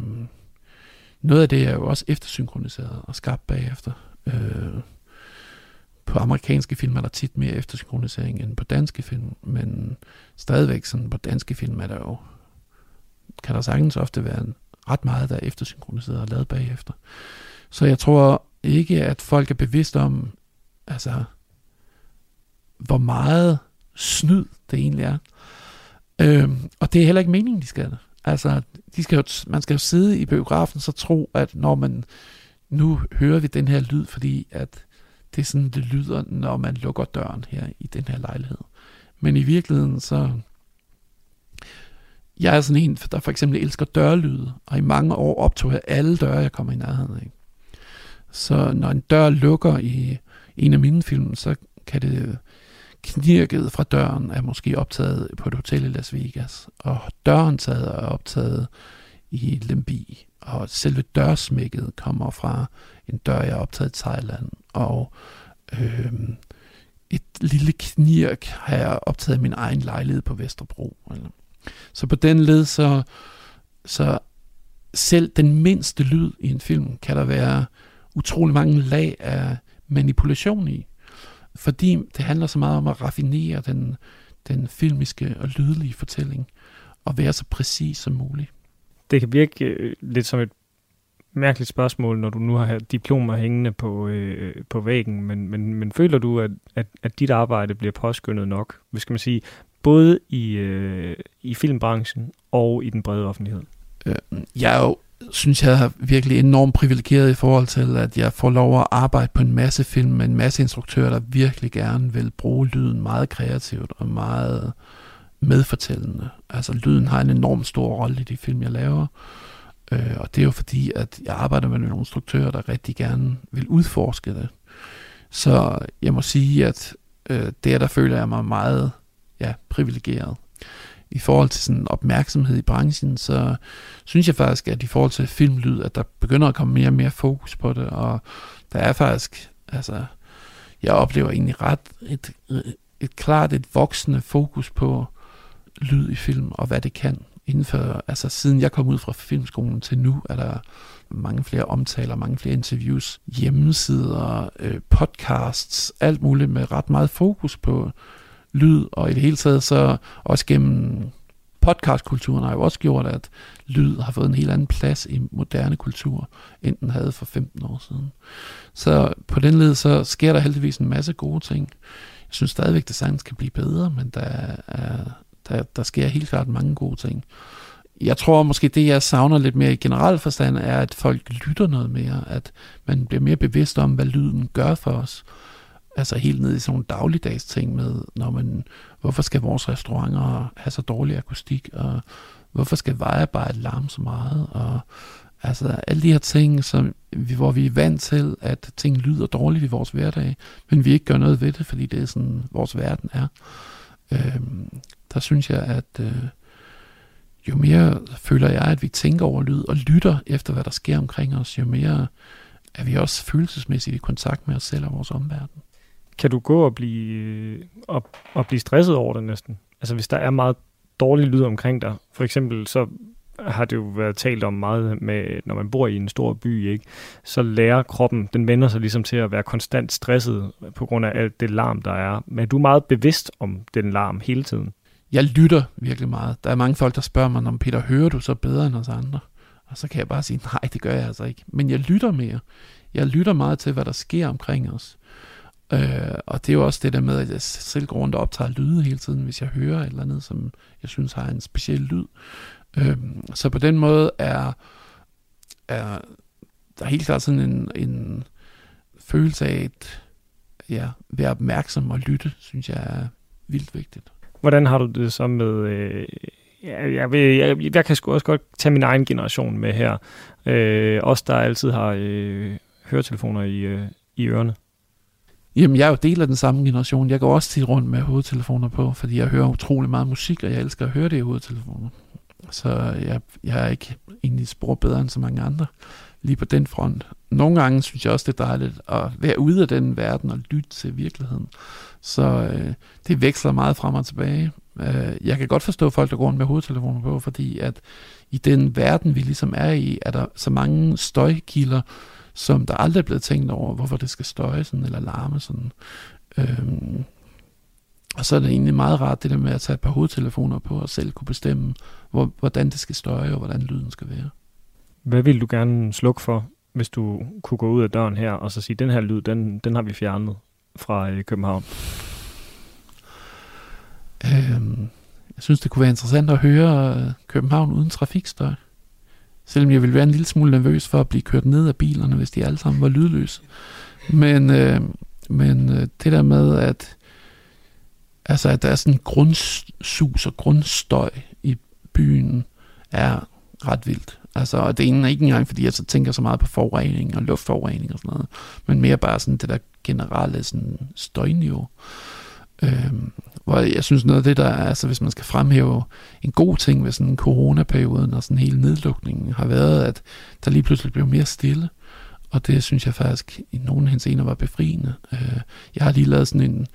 noget af det er jo også eftersynkroniseret og skabt bagefter. Øh, på amerikanske film er der tit mere eftersynkronisering end på danske film, men stadigvæk sådan på danske film er der jo, kan der sagtens ofte være en, ret meget, der er eftersynkroniseret og lavet bagefter. Så jeg tror ikke, at folk er bevidst om, altså, hvor meget snyd det egentlig er. Øhm, og det er heller ikke meningen, de skal det. Altså, de skal jo, man skal jo sidde i biografen så tro, at når man nu hører vi den her lyd, fordi at det er sådan, det lyder, når man lukker døren her i den her lejlighed. Men i virkeligheden så... Jeg er sådan en, der for eksempel elsker dørlyde, og i mange år optog jeg alle døre, jeg kommer i nærheden af. Så når en dør lukker i en af mine film, så kan det knirket fra døren er måske optaget på et hotel i Las Vegas, og døren taget er optaget i Lembi, og selve dørsmækket kommer fra en dør, jeg har optaget i Thailand, og øh, et lille knirk har jeg optaget i min egen lejlighed på Vesterbro. Så på den led, så, så selv den mindste lyd i en film, kan der være utrolig mange lag af manipulation i. Fordi det handler så meget om at raffinere den, den filmiske og lydlige fortælling, og være så præcis som muligt. Det kan virke øh, lidt som et mærkeligt spørgsmål, når du nu har diplomer hængende på, øh, på væggen, men, men, men føler du, at, at, at dit arbejde bliver påskyndet nok, hvis skal man sige, både i, øh, i filmbranchen og i den brede offentlighed? Øh, jeg er jo, synes jeg, er virkelig enormt privilegeret i forhold til, at jeg får lov at arbejde på en masse film med en masse instruktører, der virkelig gerne vil bruge lyden meget kreativt og meget medfortællende. Altså lyden har en enorm stor rolle i de film, jeg laver. Øh, og det er jo fordi, at jeg arbejder med nogle instruktører, der rigtig gerne vil udforske det. Så jeg må sige, at øh, der, der føler jeg mig meget ja, privilegeret. I forhold til sådan opmærksomhed i branchen, så synes jeg faktisk, at i forhold til filmlyd, at der begynder at komme mere og mere fokus på det, og der er faktisk, altså, jeg oplever egentlig ret et, et klart et voksende fokus på lyd i film, og hvad det kan inden for, altså siden jeg kom ud fra filmskolen til nu, er der mange flere omtaler, mange flere interviews, hjemmesider, øh, podcasts, alt muligt med ret meget fokus på lyd, og i det hele taget så også gennem podcastkulturen har jo også gjort, at lyd har fået en helt anden plads i moderne kultur, end den havde for 15 år siden. Så på den led, så sker der heldigvis en masse gode ting. Jeg synes stadigvæk, at design kan blive bedre, men der er, der, der sker helt klart mange gode ting. Jeg tror måske, det jeg savner lidt mere i generelt forstand, er, at folk lytter noget mere, at man bliver mere bevidst om, hvad lyden gør for os. Altså helt ned i sådan nogle dagligdags ting med, når man, hvorfor skal vores restauranter have så dårlig akustik, og hvorfor skal vejarbejde larme så meget, og altså alle de her ting, som hvor vi er vant til, at ting lyder dårligt i vores hverdag, men vi ikke gør noget ved det, fordi det er sådan, vores verden er. Øhm, der synes jeg, at øh, jo mere føler jeg, at vi tænker over lyd og lytter efter, hvad der sker omkring os, jo mere er vi også følelsesmæssigt i kontakt med os selv og vores omverden. Kan du gå og blive, og, og blive stresset over det næsten? Altså hvis der er meget dårlig lyd omkring dig, for eksempel så har det jo været talt om meget med, når man bor i en stor by, ikke, så lærer kroppen, den vender sig ligesom til at være konstant stresset på grund af alt det larm, der er. Men er du meget bevidst om den larm hele tiden? Jeg lytter virkelig meget. Der er mange folk, der spørger mig, om Peter, hører du så bedre end os andre? Og så kan jeg bare sige, nej, det gør jeg altså ikke. Men jeg lytter mere. Jeg lytter meget til, hvad der sker omkring os. Øh, og det er jo også det der med, at jeg selv går rundt og optager lyde hele tiden, hvis jeg hører et eller andet, som jeg synes har en speciel lyd. Øh, så på den måde er, er der helt klart sådan en, en følelse af at ja, være opmærksom og lytte, synes jeg er vildt vigtigt. Hvordan har du det så med... Øh, jeg, jeg, vil, jeg, jeg kan sgu også godt tage min egen generation med her. Øh, os, der altid har øh, høretelefoner i, øh, i ørerne. Jamen, jeg er jo del af den samme generation. Jeg går også tit rundt med hovedtelefoner på, fordi jeg hører utrolig meget musik, og jeg elsker at høre det i hovedtelefoner. Så jeg, jeg er ikke egentlig spor bedre end så mange andre lige på den front. Nogle gange synes jeg også, det er dejligt at være ude af den verden og lytte til virkeligheden. Så øh, det veksler meget frem og tilbage. Øh, jeg kan godt forstå folk, der går rundt med hovedtelefoner på, fordi at i den verden, vi ligesom er i, er der så mange støjkilder, som der aldrig er blevet tænkt over, hvorfor det skal støje sådan, eller larme sådan. Øhm, og så er det egentlig meget rart, det der med at tage et par hovedtelefoner på og selv kunne bestemme, hvor, hvordan det skal støje og hvordan lyden skal være. Hvad vil du gerne slukke for, hvis du kunne gå ud af døren her og så sige, den her lyd, den, den har vi fjernet fra øh, København? Øhm, jeg synes, det kunne være interessant at høre øh, København uden trafikstøj. Selvom jeg ville være en lille smule nervøs for at blive kørt ned af bilerne, hvis de alle sammen var lydløse. Men, øh, men øh, det der med, at, altså, at der er sådan en grundsus og grundstøj i byen, er ret vildt. Altså, og det er ikke engang, fordi jeg så tænker så meget på forurening og luftforurening og sådan noget, men mere bare sådan det der generelle sådan, støjniveau. Øhm, hvor jeg synes noget af det, der er, altså hvis man skal fremhæve en god ting ved sådan coronaperioden og sådan hele nedlukningen, har været, at der lige pludselig blev mere stille. Og det synes jeg faktisk i nogen henseender var befriende. Øh, jeg har lige lavet sådan en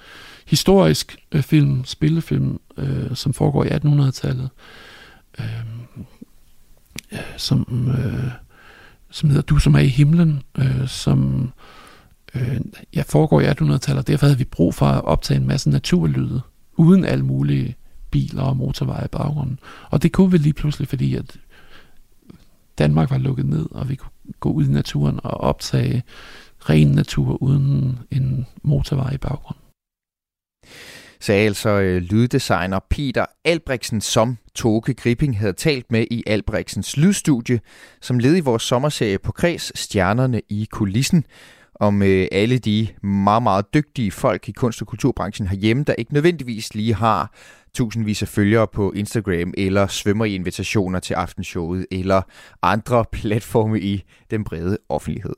historisk øh, film, spillefilm, øh, som foregår i 1800-tallet, øh, som, øh, som hedder Du som er i himlen, øh, som øh, øh, ja, foregår i 1800-tallet. Derfor havde vi brug for at optage en masse naturlyde, uden alle mulige biler og motorveje i baggrunden. Og det kunne vi lige pludselig, fordi at Danmark var lukket ned, og vi kunne gå ud i naturen og optage ren natur uden en motorvej i baggrunden. Sagde altså øh, lyddesigner Peter Albrechtsen, som Toke Gripping havde talt med i Albrechtsens lydstudie, som led i vores sommerserie på Kreds Stjernerne i kulissen, om øh, alle de meget, meget dygtige folk i kunst- og kulturbranchen herhjemme, der ikke nødvendigvis lige har tusindvis af følgere på Instagram, eller svømmer i invitationer til aftenshowet, eller andre platforme i den brede offentlighed.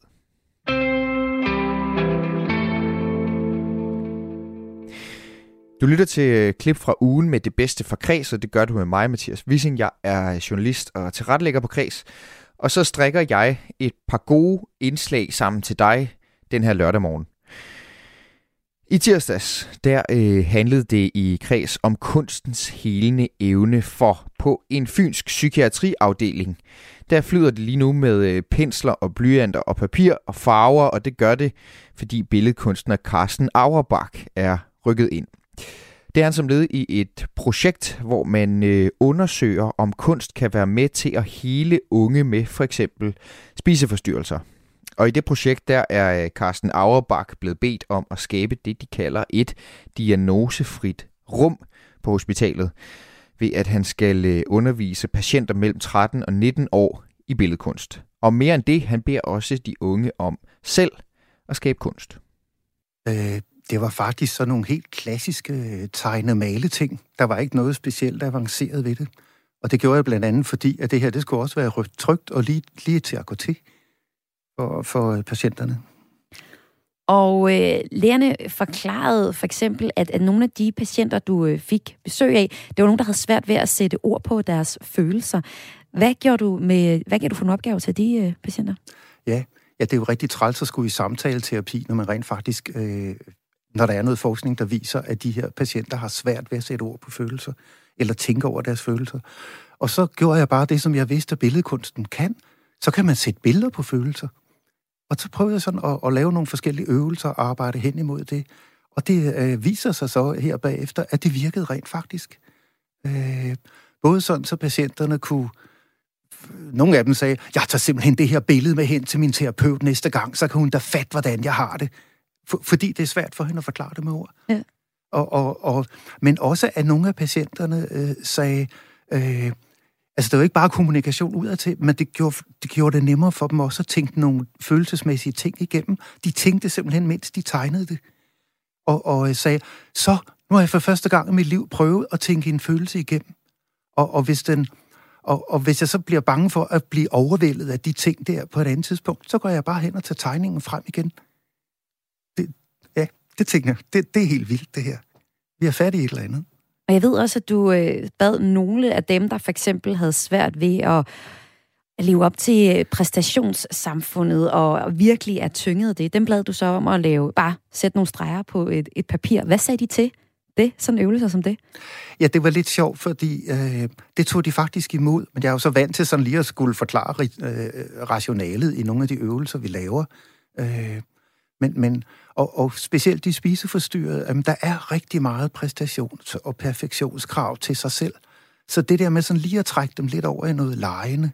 Du lytter til øh, klip fra ugen med det bedste fra Kreds, og det gør du med mig, Mathias Wissing. Jeg er journalist og tilrettelægger på Kreds. Og så strikker jeg et par gode indslag sammen til dig den her lørdag morgen. I tirsdags, der øh, handlede det i kreds om kunstens helende evne for på en fynsk psykiatriafdeling. Der flyder det lige nu med øh, pensler og blyanter og papir og farver, og det gør det, fordi billedkunstner Carsten Auerbach er rykket ind. Det er han som led i et projekt, hvor man øh, undersøger, om kunst kan være med til at hele unge med for eksempel spiseforstyrrelser. Og i det projekt, der er øh, Carsten Auerbach blevet bedt om at skabe det, de kalder et diagnosefrit rum på hospitalet, ved at han skal øh, undervise patienter mellem 13 og 19 år i billedkunst. Og mere end det, han beder også de unge om selv at skabe kunst. Øh, det var faktisk sådan nogle helt klassiske øh, tegne-male ting. Der var ikke noget specielt avanceret ved det. Og det gjorde jeg blandt andet, fordi at det her det skulle også være trygt og lige, lige til at gå til for, for patienterne. Og øh, lægerne forklarede for eksempel, at, at nogle af de patienter, du øh, fik besøg af, det var nogen, der havde svært ved at sætte ord på deres følelser. Hvad gjorde du, med, hvad gjorde du for en opgave til de øh, patienter? Ja, ja, det er jo rigtig træls at skulle i samtaleterapi, når man rent faktisk, øh, når der er noget forskning, der viser, at de her patienter har svært ved at sætte ord på følelser, eller tænke over deres følelser. Og så gjorde jeg bare det, som jeg vidste, at billedkunsten kan. Så kan man sætte billeder på følelser. Og så prøvede jeg sådan at, at lave nogle forskellige øvelser og arbejde hen imod det. Og det øh, viser sig så her bagefter, at det virkede rent faktisk. Øh, både sådan, så patienterne kunne... Nogle af dem sagde, jeg tager simpelthen det her billede med hen til min terapeut næste gang, så kan hun da fatte, hvordan jeg har det. For, fordi det er svært for hende at forklare det med ord. Ja. Og, og, og, men også, at nogle af patienterne øh, sagde, øh, Altså, det var ikke bare kommunikation udadtil, men det gjorde, det gjorde det nemmere for dem også at tænke nogle følelsesmæssige ting igennem. De tænkte simpelthen, mens de tegnede det. Og, og øh, sagde, så nu har jeg for første gang i mit liv prøvet at tænke en følelse igennem. Og, og, hvis, den, og, og hvis jeg så bliver bange for at blive overvældet af de ting der på et andet tidspunkt, så går jeg bare hen og tager tegningen frem igen. Det, ja, det tænker jeg. Det, det er helt vildt, det her. Vi er fat i et eller andet. Og jeg ved også, at du øh, bad nogle af dem, der for eksempel havde svært ved at at leve op til øh, præstationssamfundet og virkelig er tynget det. Dem bad du så om at lave, bare sætte nogle streger på et, et papir. Hvad sagde de til det, sådan øvelser som det? Ja, det var lidt sjovt, fordi øh, det tog de faktisk imod. Men jeg er jo så vant til sådan lige at skulle forklare øh, rationalet i nogle af de øvelser, vi laver. Øh, men, men og, og specielt de spiseforstyrrede, jamen, der er rigtig meget præstations- og perfektionskrav til sig selv. Så det der med sådan lige at trække dem lidt over i noget lejende,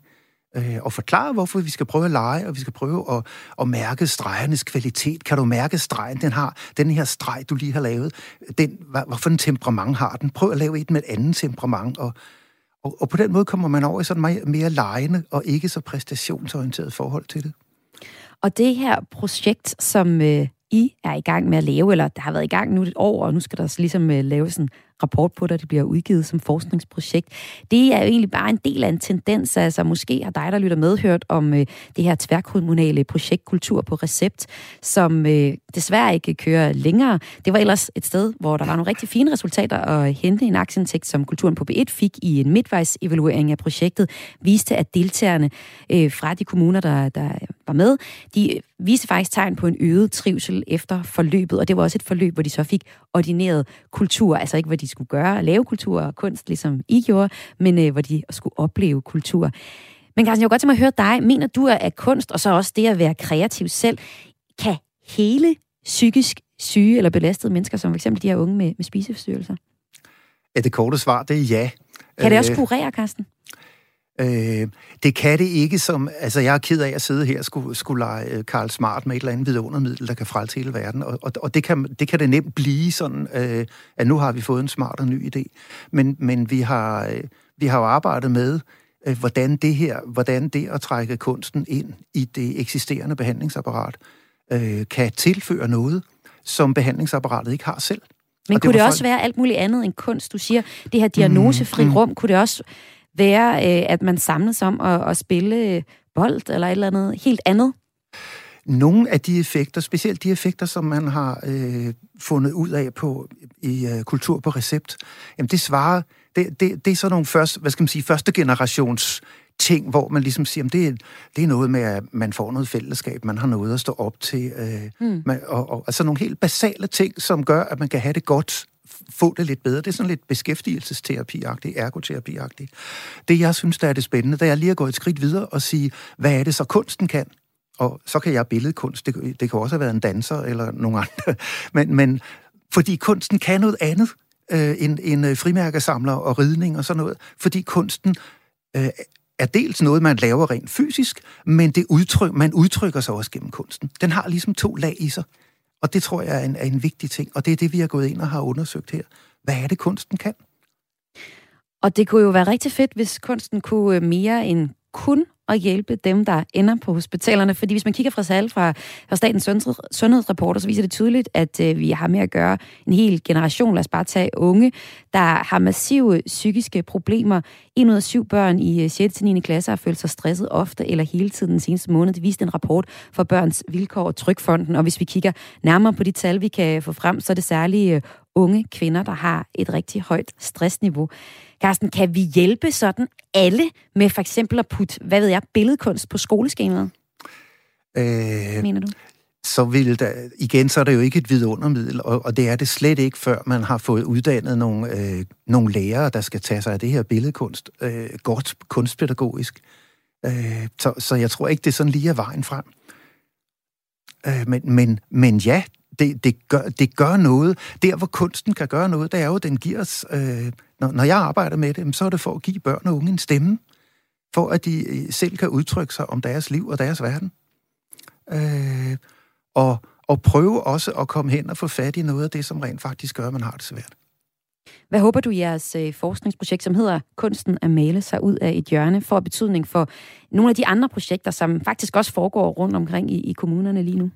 øh, og forklare, hvorfor vi skal prøve at lege, og vi skal prøve at, at mærke stregernes kvalitet. Kan du mærke stregen, den har, den her streg, du lige har lavet, den, hvad, hvorfor en temperament har den? Prøv at lave et med et andet temperament, og, og, og på den måde kommer man over i sådan meget mere lejende og ikke så præstationsorienteret forhold til det. Og det her projekt, som øh, i er i gang med at lave, eller der har været i gang nu et år, og nu skal der ligesom øh, laves en rapport på det, det bliver udgivet som forskningsprojekt. Det er jo egentlig bare en del af en tendens, altså måske har dig, der lytter med, hørt om øh, det her tværkommunale projekt Kultur på Recept, som øh, desværre ikke kører længere. Det var ellers et sted, hvor der var nogle rigtig fine resultater at hente en aktieindtægt, som Kulturen på B1 fik i en midtvejsevaluering af projektet, viste, at deltagerne øh, fra de kommuner, der, der var med, de viste faktisk tegn på en øget trivsel efter forløbet, og det var også et forløb, hvor de så fik ordineret kultur, altså ikke hvad de skulle gøre, lave kultur og kunst, ligesom I gjorde, men øh, hvor de skulle opleve kultur. Men Carsten, jeg vil godt tænke mig at høre dig. Mener du, at kunst, og så også det at være kreativ selv, kan hele psykisk syge eller belastede mennesker, som f.eks. de her unge med, med spiseforstyrrelser? Ja, det korte svar, det er ja. Kan det også øh, kurere, Carsten? Øh, det kan det ikke som... Altså, jeg er ked af at sidde her og skulle, skulle lege øh, Karl Smart med et eller andet vidundermiddel, der kan frelse hele verden. Og, og, og det, kan, det kan det nemt blive sådan, øh, at nu har vi fået en smart og ny idé. Men, men vi, har, øh, vi har jo arbejdet med, øh, hvordan det her, hvordan det at trække kunsten ind i det eksisterende behandlingsapparat, øh, kan tilføre noget, som behandlingsapparatet ikke har selv. Men og kunne det, det også folk... være alt muligt andet end kunst? Du siger, det her diagnosefri mm, mm. rum, kunne det også være, øh, at man samles om at, at spille bold eller et eller andet helt andet? Nogle af de effekter, specielt de effekter, som man har øh, fundet ud af på i øh, kultur på recept, jamen det svarer, det, det, det er sådan nogle første, hvad skal man sige, første generations ting, hvor man ligesom siger, at det, det er noget med, at man får noget fællesskab, man har noget at stå op til, øh, mm. man, og, og altså nogle helt basale ting, som gør, at man kan have det godt få det lidt bedre. Det er sådan lidt beskæftigelsesterapi-agtigt, ergoterapi-agtigt. Det, jeg synes, der er det spændende, det er lige at gå et skridt videre og sige, hvad er det så kunsten kan? Og så kan jeg billedkunst. Det, det kan også have været en danser eller nogen andre. Men, men fordi kunsten kan noget andet øh, end, end øh, frimærkesamler og ridning og sådan noget. Fordi kunsten øh, er dels noget, man laver rent fysisk, men det udtryk, man udtrykker sig også gennem kunsten. Den har ligesom to lag i sig. Og det tror jeg er en, er en vigtig ting, og det er det, vi har gået ind og har undersøgt her. Hvad er det, kunsten kan? Og det kunne jo være rigtig fedt, hvis kunsten kunne øh, mere end kun at hjælpe dem, der ender på hospitalerne. Fordi hvis man kigger fra salg fra, fra Statens Sundhedsrapporter, så viser det tydeligt, at øh, vi har med at gøre en hel generation, lad os bare tage unge, der har massive psykiske problemer. En ud af syv børn i øh, 6. Til 9. klasse har følt sig stresset ofte eller hele tiden den seneste måned. Det viste en rapport for Børns Vilkår og Trykfonden. Og hvis vi kigger nærmere på de tal, vi kan få frem, så er det særlige øh, unge kvinder, der har et rigtig højt stressniveau. Carsten, kan vi hjælpe sådan alle med for eksempel at putte, hvad ved jeg, billedkunst på skoleskemaet? Øh, mener du? så vil der, igen, så er det jo ikke et vidundermiddel, og, og det er det slet ikke, før man har fået uddannet nogle, øh, nogle lærere, der skal tage sig af det her billedkunst, øh, godt kunstpædagogisk. Øh, så, så jeg tror ikke, det er sådan lige er vejen frem. Øh, men, men, men ja, det, det, gør, det gør noget. Der, hvor kunsten kan gøre noget, det er jo, den giver os... Øh, når, når jeg arbejder med det, så er det for at give børn og unge en stemme, for at de øh, selv kan udtrykke sig om deres liv og deres verden. Øh, og, og prøve også at komme hen og få fat i noget af det, som rent faktisk gør, at man har det svært. Hvad håber du, jeres øh, forskningsprojekt, som hedder Kunsten at male sig ud af et hjørne, får betydning for nogle af de andre projekter, som faktisk også foregår rundt omkring i, i kommunerne lige nu?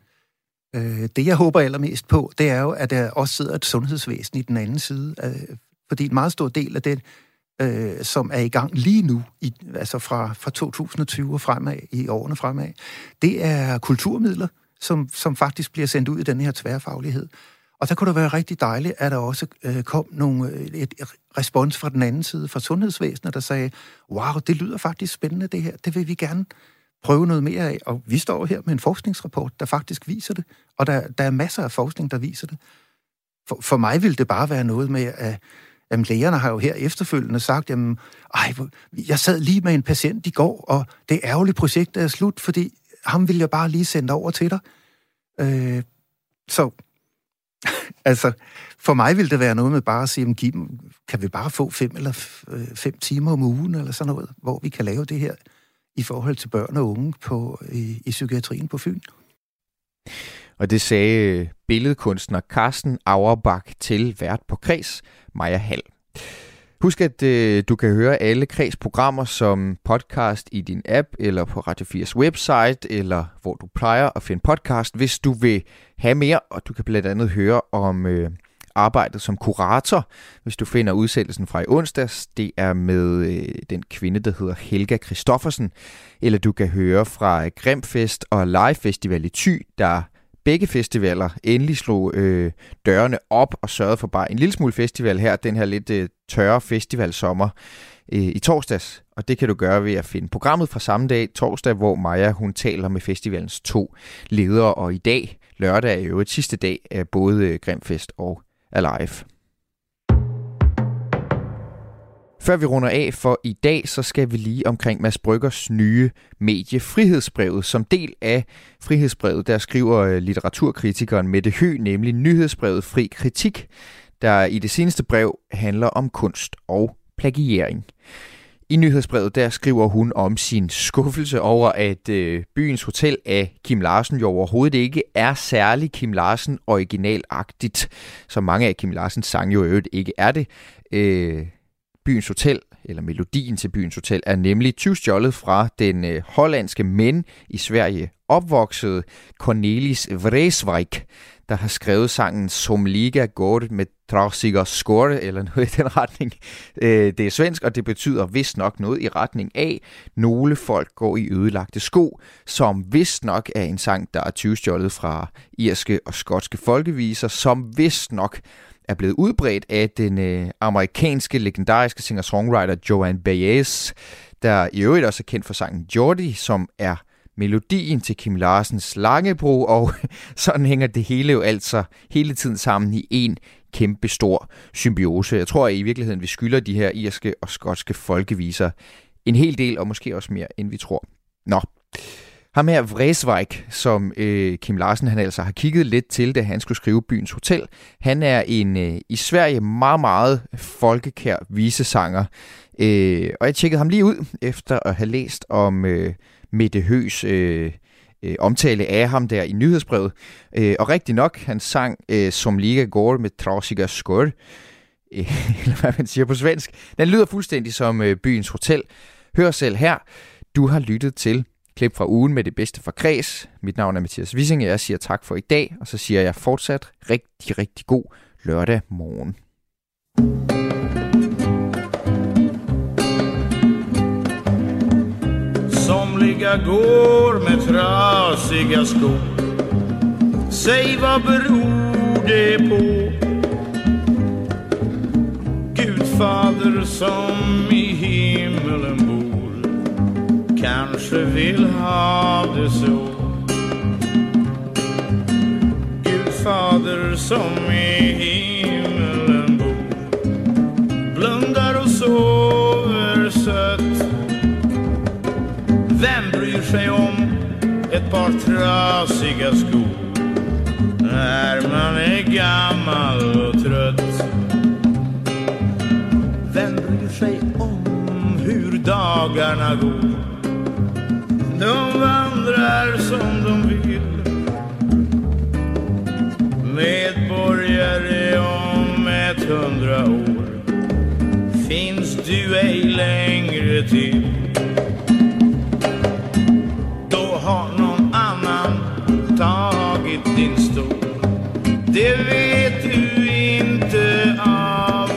Øh, det, jeg håber allermest på, det er jo, at der også sidder et sundhedsvæsen i den anden side. Øh, fordi en meget stor del af det, øh, som er i gang lige nu, i, altså fra, fra 2020 og fremad, i årene fremad, det er kulturmidler, som, som faktisk bliver sendt ud i den her tværfaglighed. Og der kunne det være rigtig dejligt, at der også øh, kom nogle, et, et respons fra den anden side, fra sundhedsvæsenet, der sagde, wow, det lyder faktisk spændende det her, det vil vi gerne prøve noget mere af. Og vi står her med en forskningsrapport, der faktisk viser det, og der, der er masser af forskning, der viser det. For, for mig vil det bare være noget med, at jamen, lægerne har jo her efterfølgende sagt, jamen, ej, jeg sad lige med en patient i går, og det ærgerlige projekt er slut, fordi ham vil jeg bare lige sende over til dig. Øh, så, altså, for mig vil det være noget med bare at sige, jamen, kan vi bare få fem eller øh, fem timer om ugen, eller sådan noget, hvor vi kan lave det her i forhold til børn og unge på, i, i psykiatrien på Fyn. Og det sagde billedkunstner Carsten Auerbach til vært på Kreds, Maja Hall. Husk, at øh, du kan høre alle Kreds programmer som podcast i din app, eller på Radio 4's website, eller hvor du plejer at finde podcast, hvis du vil have mere, og du kan blandt andet høre om øh, arbejdet som kurator, hvis du finder udsættelsen fra i onsdags. Det er med øh, den kvinde, der hedder Helga Christoffersen. Eller du kan høre fra Grimfest og Live Festival i Thy, der begge festivaler endelig slog øh, dørene op og sørgede for bare en lille smule festival her, den her lidt øh, tørre festivalsommer øh, i torsdags. Og det kan du gøre ved at finde programmet fra samme dag, torsdag, hvor Maja hun taler med festivalens to ledere. Og i dag, lørdag, er jo et sidste dag af både øh, Grimfest og Alive. Før vi runder af for i dag, så skal vi lige omkring Mads Bryggers nye medie Frihedsbrevet. Som del af Frihedsbrevet, der skriver øh, litteraturkritikeren Mette Hø nemlig nyhedsbrevet Fri Kritik, der i det seneste brev handler om kunst og plagiering. I nyhedsbrevet der skriver hun om sin skuffelse over, at øh, byens hotel af Kim Larsen jo overhovedet ikke er særlig Kim Larsen originalagtigt, som mange af Kim Larsens sange jo øvrigt ikke er det. Øh, byens hotel, eller melodien til byens hotel, er nemlig tyvstjålet fra den øh, hollandske mænd i Sverige opvoksede Cornelis Vreeswijk, der har skrevet sangen Som Liga går med Trausiger Score, eller noget i den retning. Øh, det er svensk, og det betyder vist nok noget i retning af, nogle folk går i ødelagte sko, som vist nok er en sang, der er tyvstjålet fra irske og skotske folkeviser, som vist nok er blevet udbredt af den øh, amerikanske legendariske singer-songwriter Joan Baez, der i øvrigt også er kendt for sangen Jordi, som er melodien til Kim Larsens Langebro, og sådan hænger det hele jo altså hele tiden sammen i en kæmpe stor symbiose. Jeg tror at i virkeligheden, vi skylder de her irske og skotske folkeviser en hel del, og måske også mere, end vi tror. Nå, ham her Vresvejk, som øh, Kim Larsen han altså har kigget lidt til, da han skulle skrive Byens Hotel. Han er en øh, i Sverige meget, meget folkekær visesanger. Øh, og jeg tjekkede ham lige ud, efter at have læst om øh, Mette Høs øh, øh, omtale af ham der i nyhedsbrevet. Øh, og rigtig nok, han sang øh, Som Liga går med Trausiger Skål, øh, eller hvad man siger på svensk. Den lyder fuldstændig som øh, Byens Hotel. Hør selv her. Du har lyttet til klip fra ugen med det bedste fra Kreds. Mit navn er Mathias Wissing, jeg siger tak for i dag, og så siger jeg fortsat rigtig, rigtig god lørdag morgen. Somliga går med trasiga skor. Säg vad beror det på? Gudfader som i himmelen bor. Kanske vill ha det så. Gudfader som i himmelen bor. Blundar och sover sött vem bryr sig om ett par trasiga skor när man är gammal och trött? Vem bryr sig om hur dagarna går? De vandrar som de vill Medborgare om ett hundra år finns du ej längre till det vet du inte av.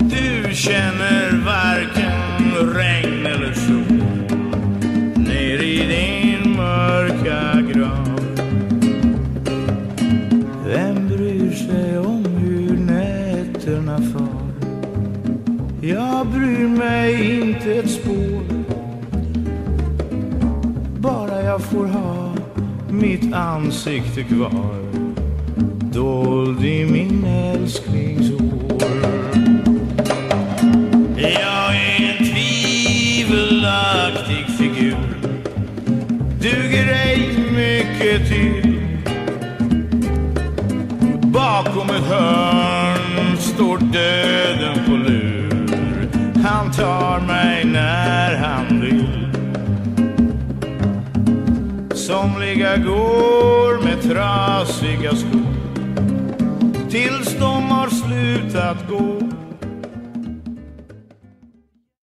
Du känner varken regn eller sol ner i din mörka grav. Vem bryr sig om hur nätterna far? Jag bryr mig inte ett spår. Bara jag får ha mitt ansikte kvar det er min älsklingshår Jag är en tvivelaktig figur. Duger ej mycket till Bakom ett hörn står döden på lur. Han tar mig när han vill Somliga går med trasiga skor tills de har slutat gå.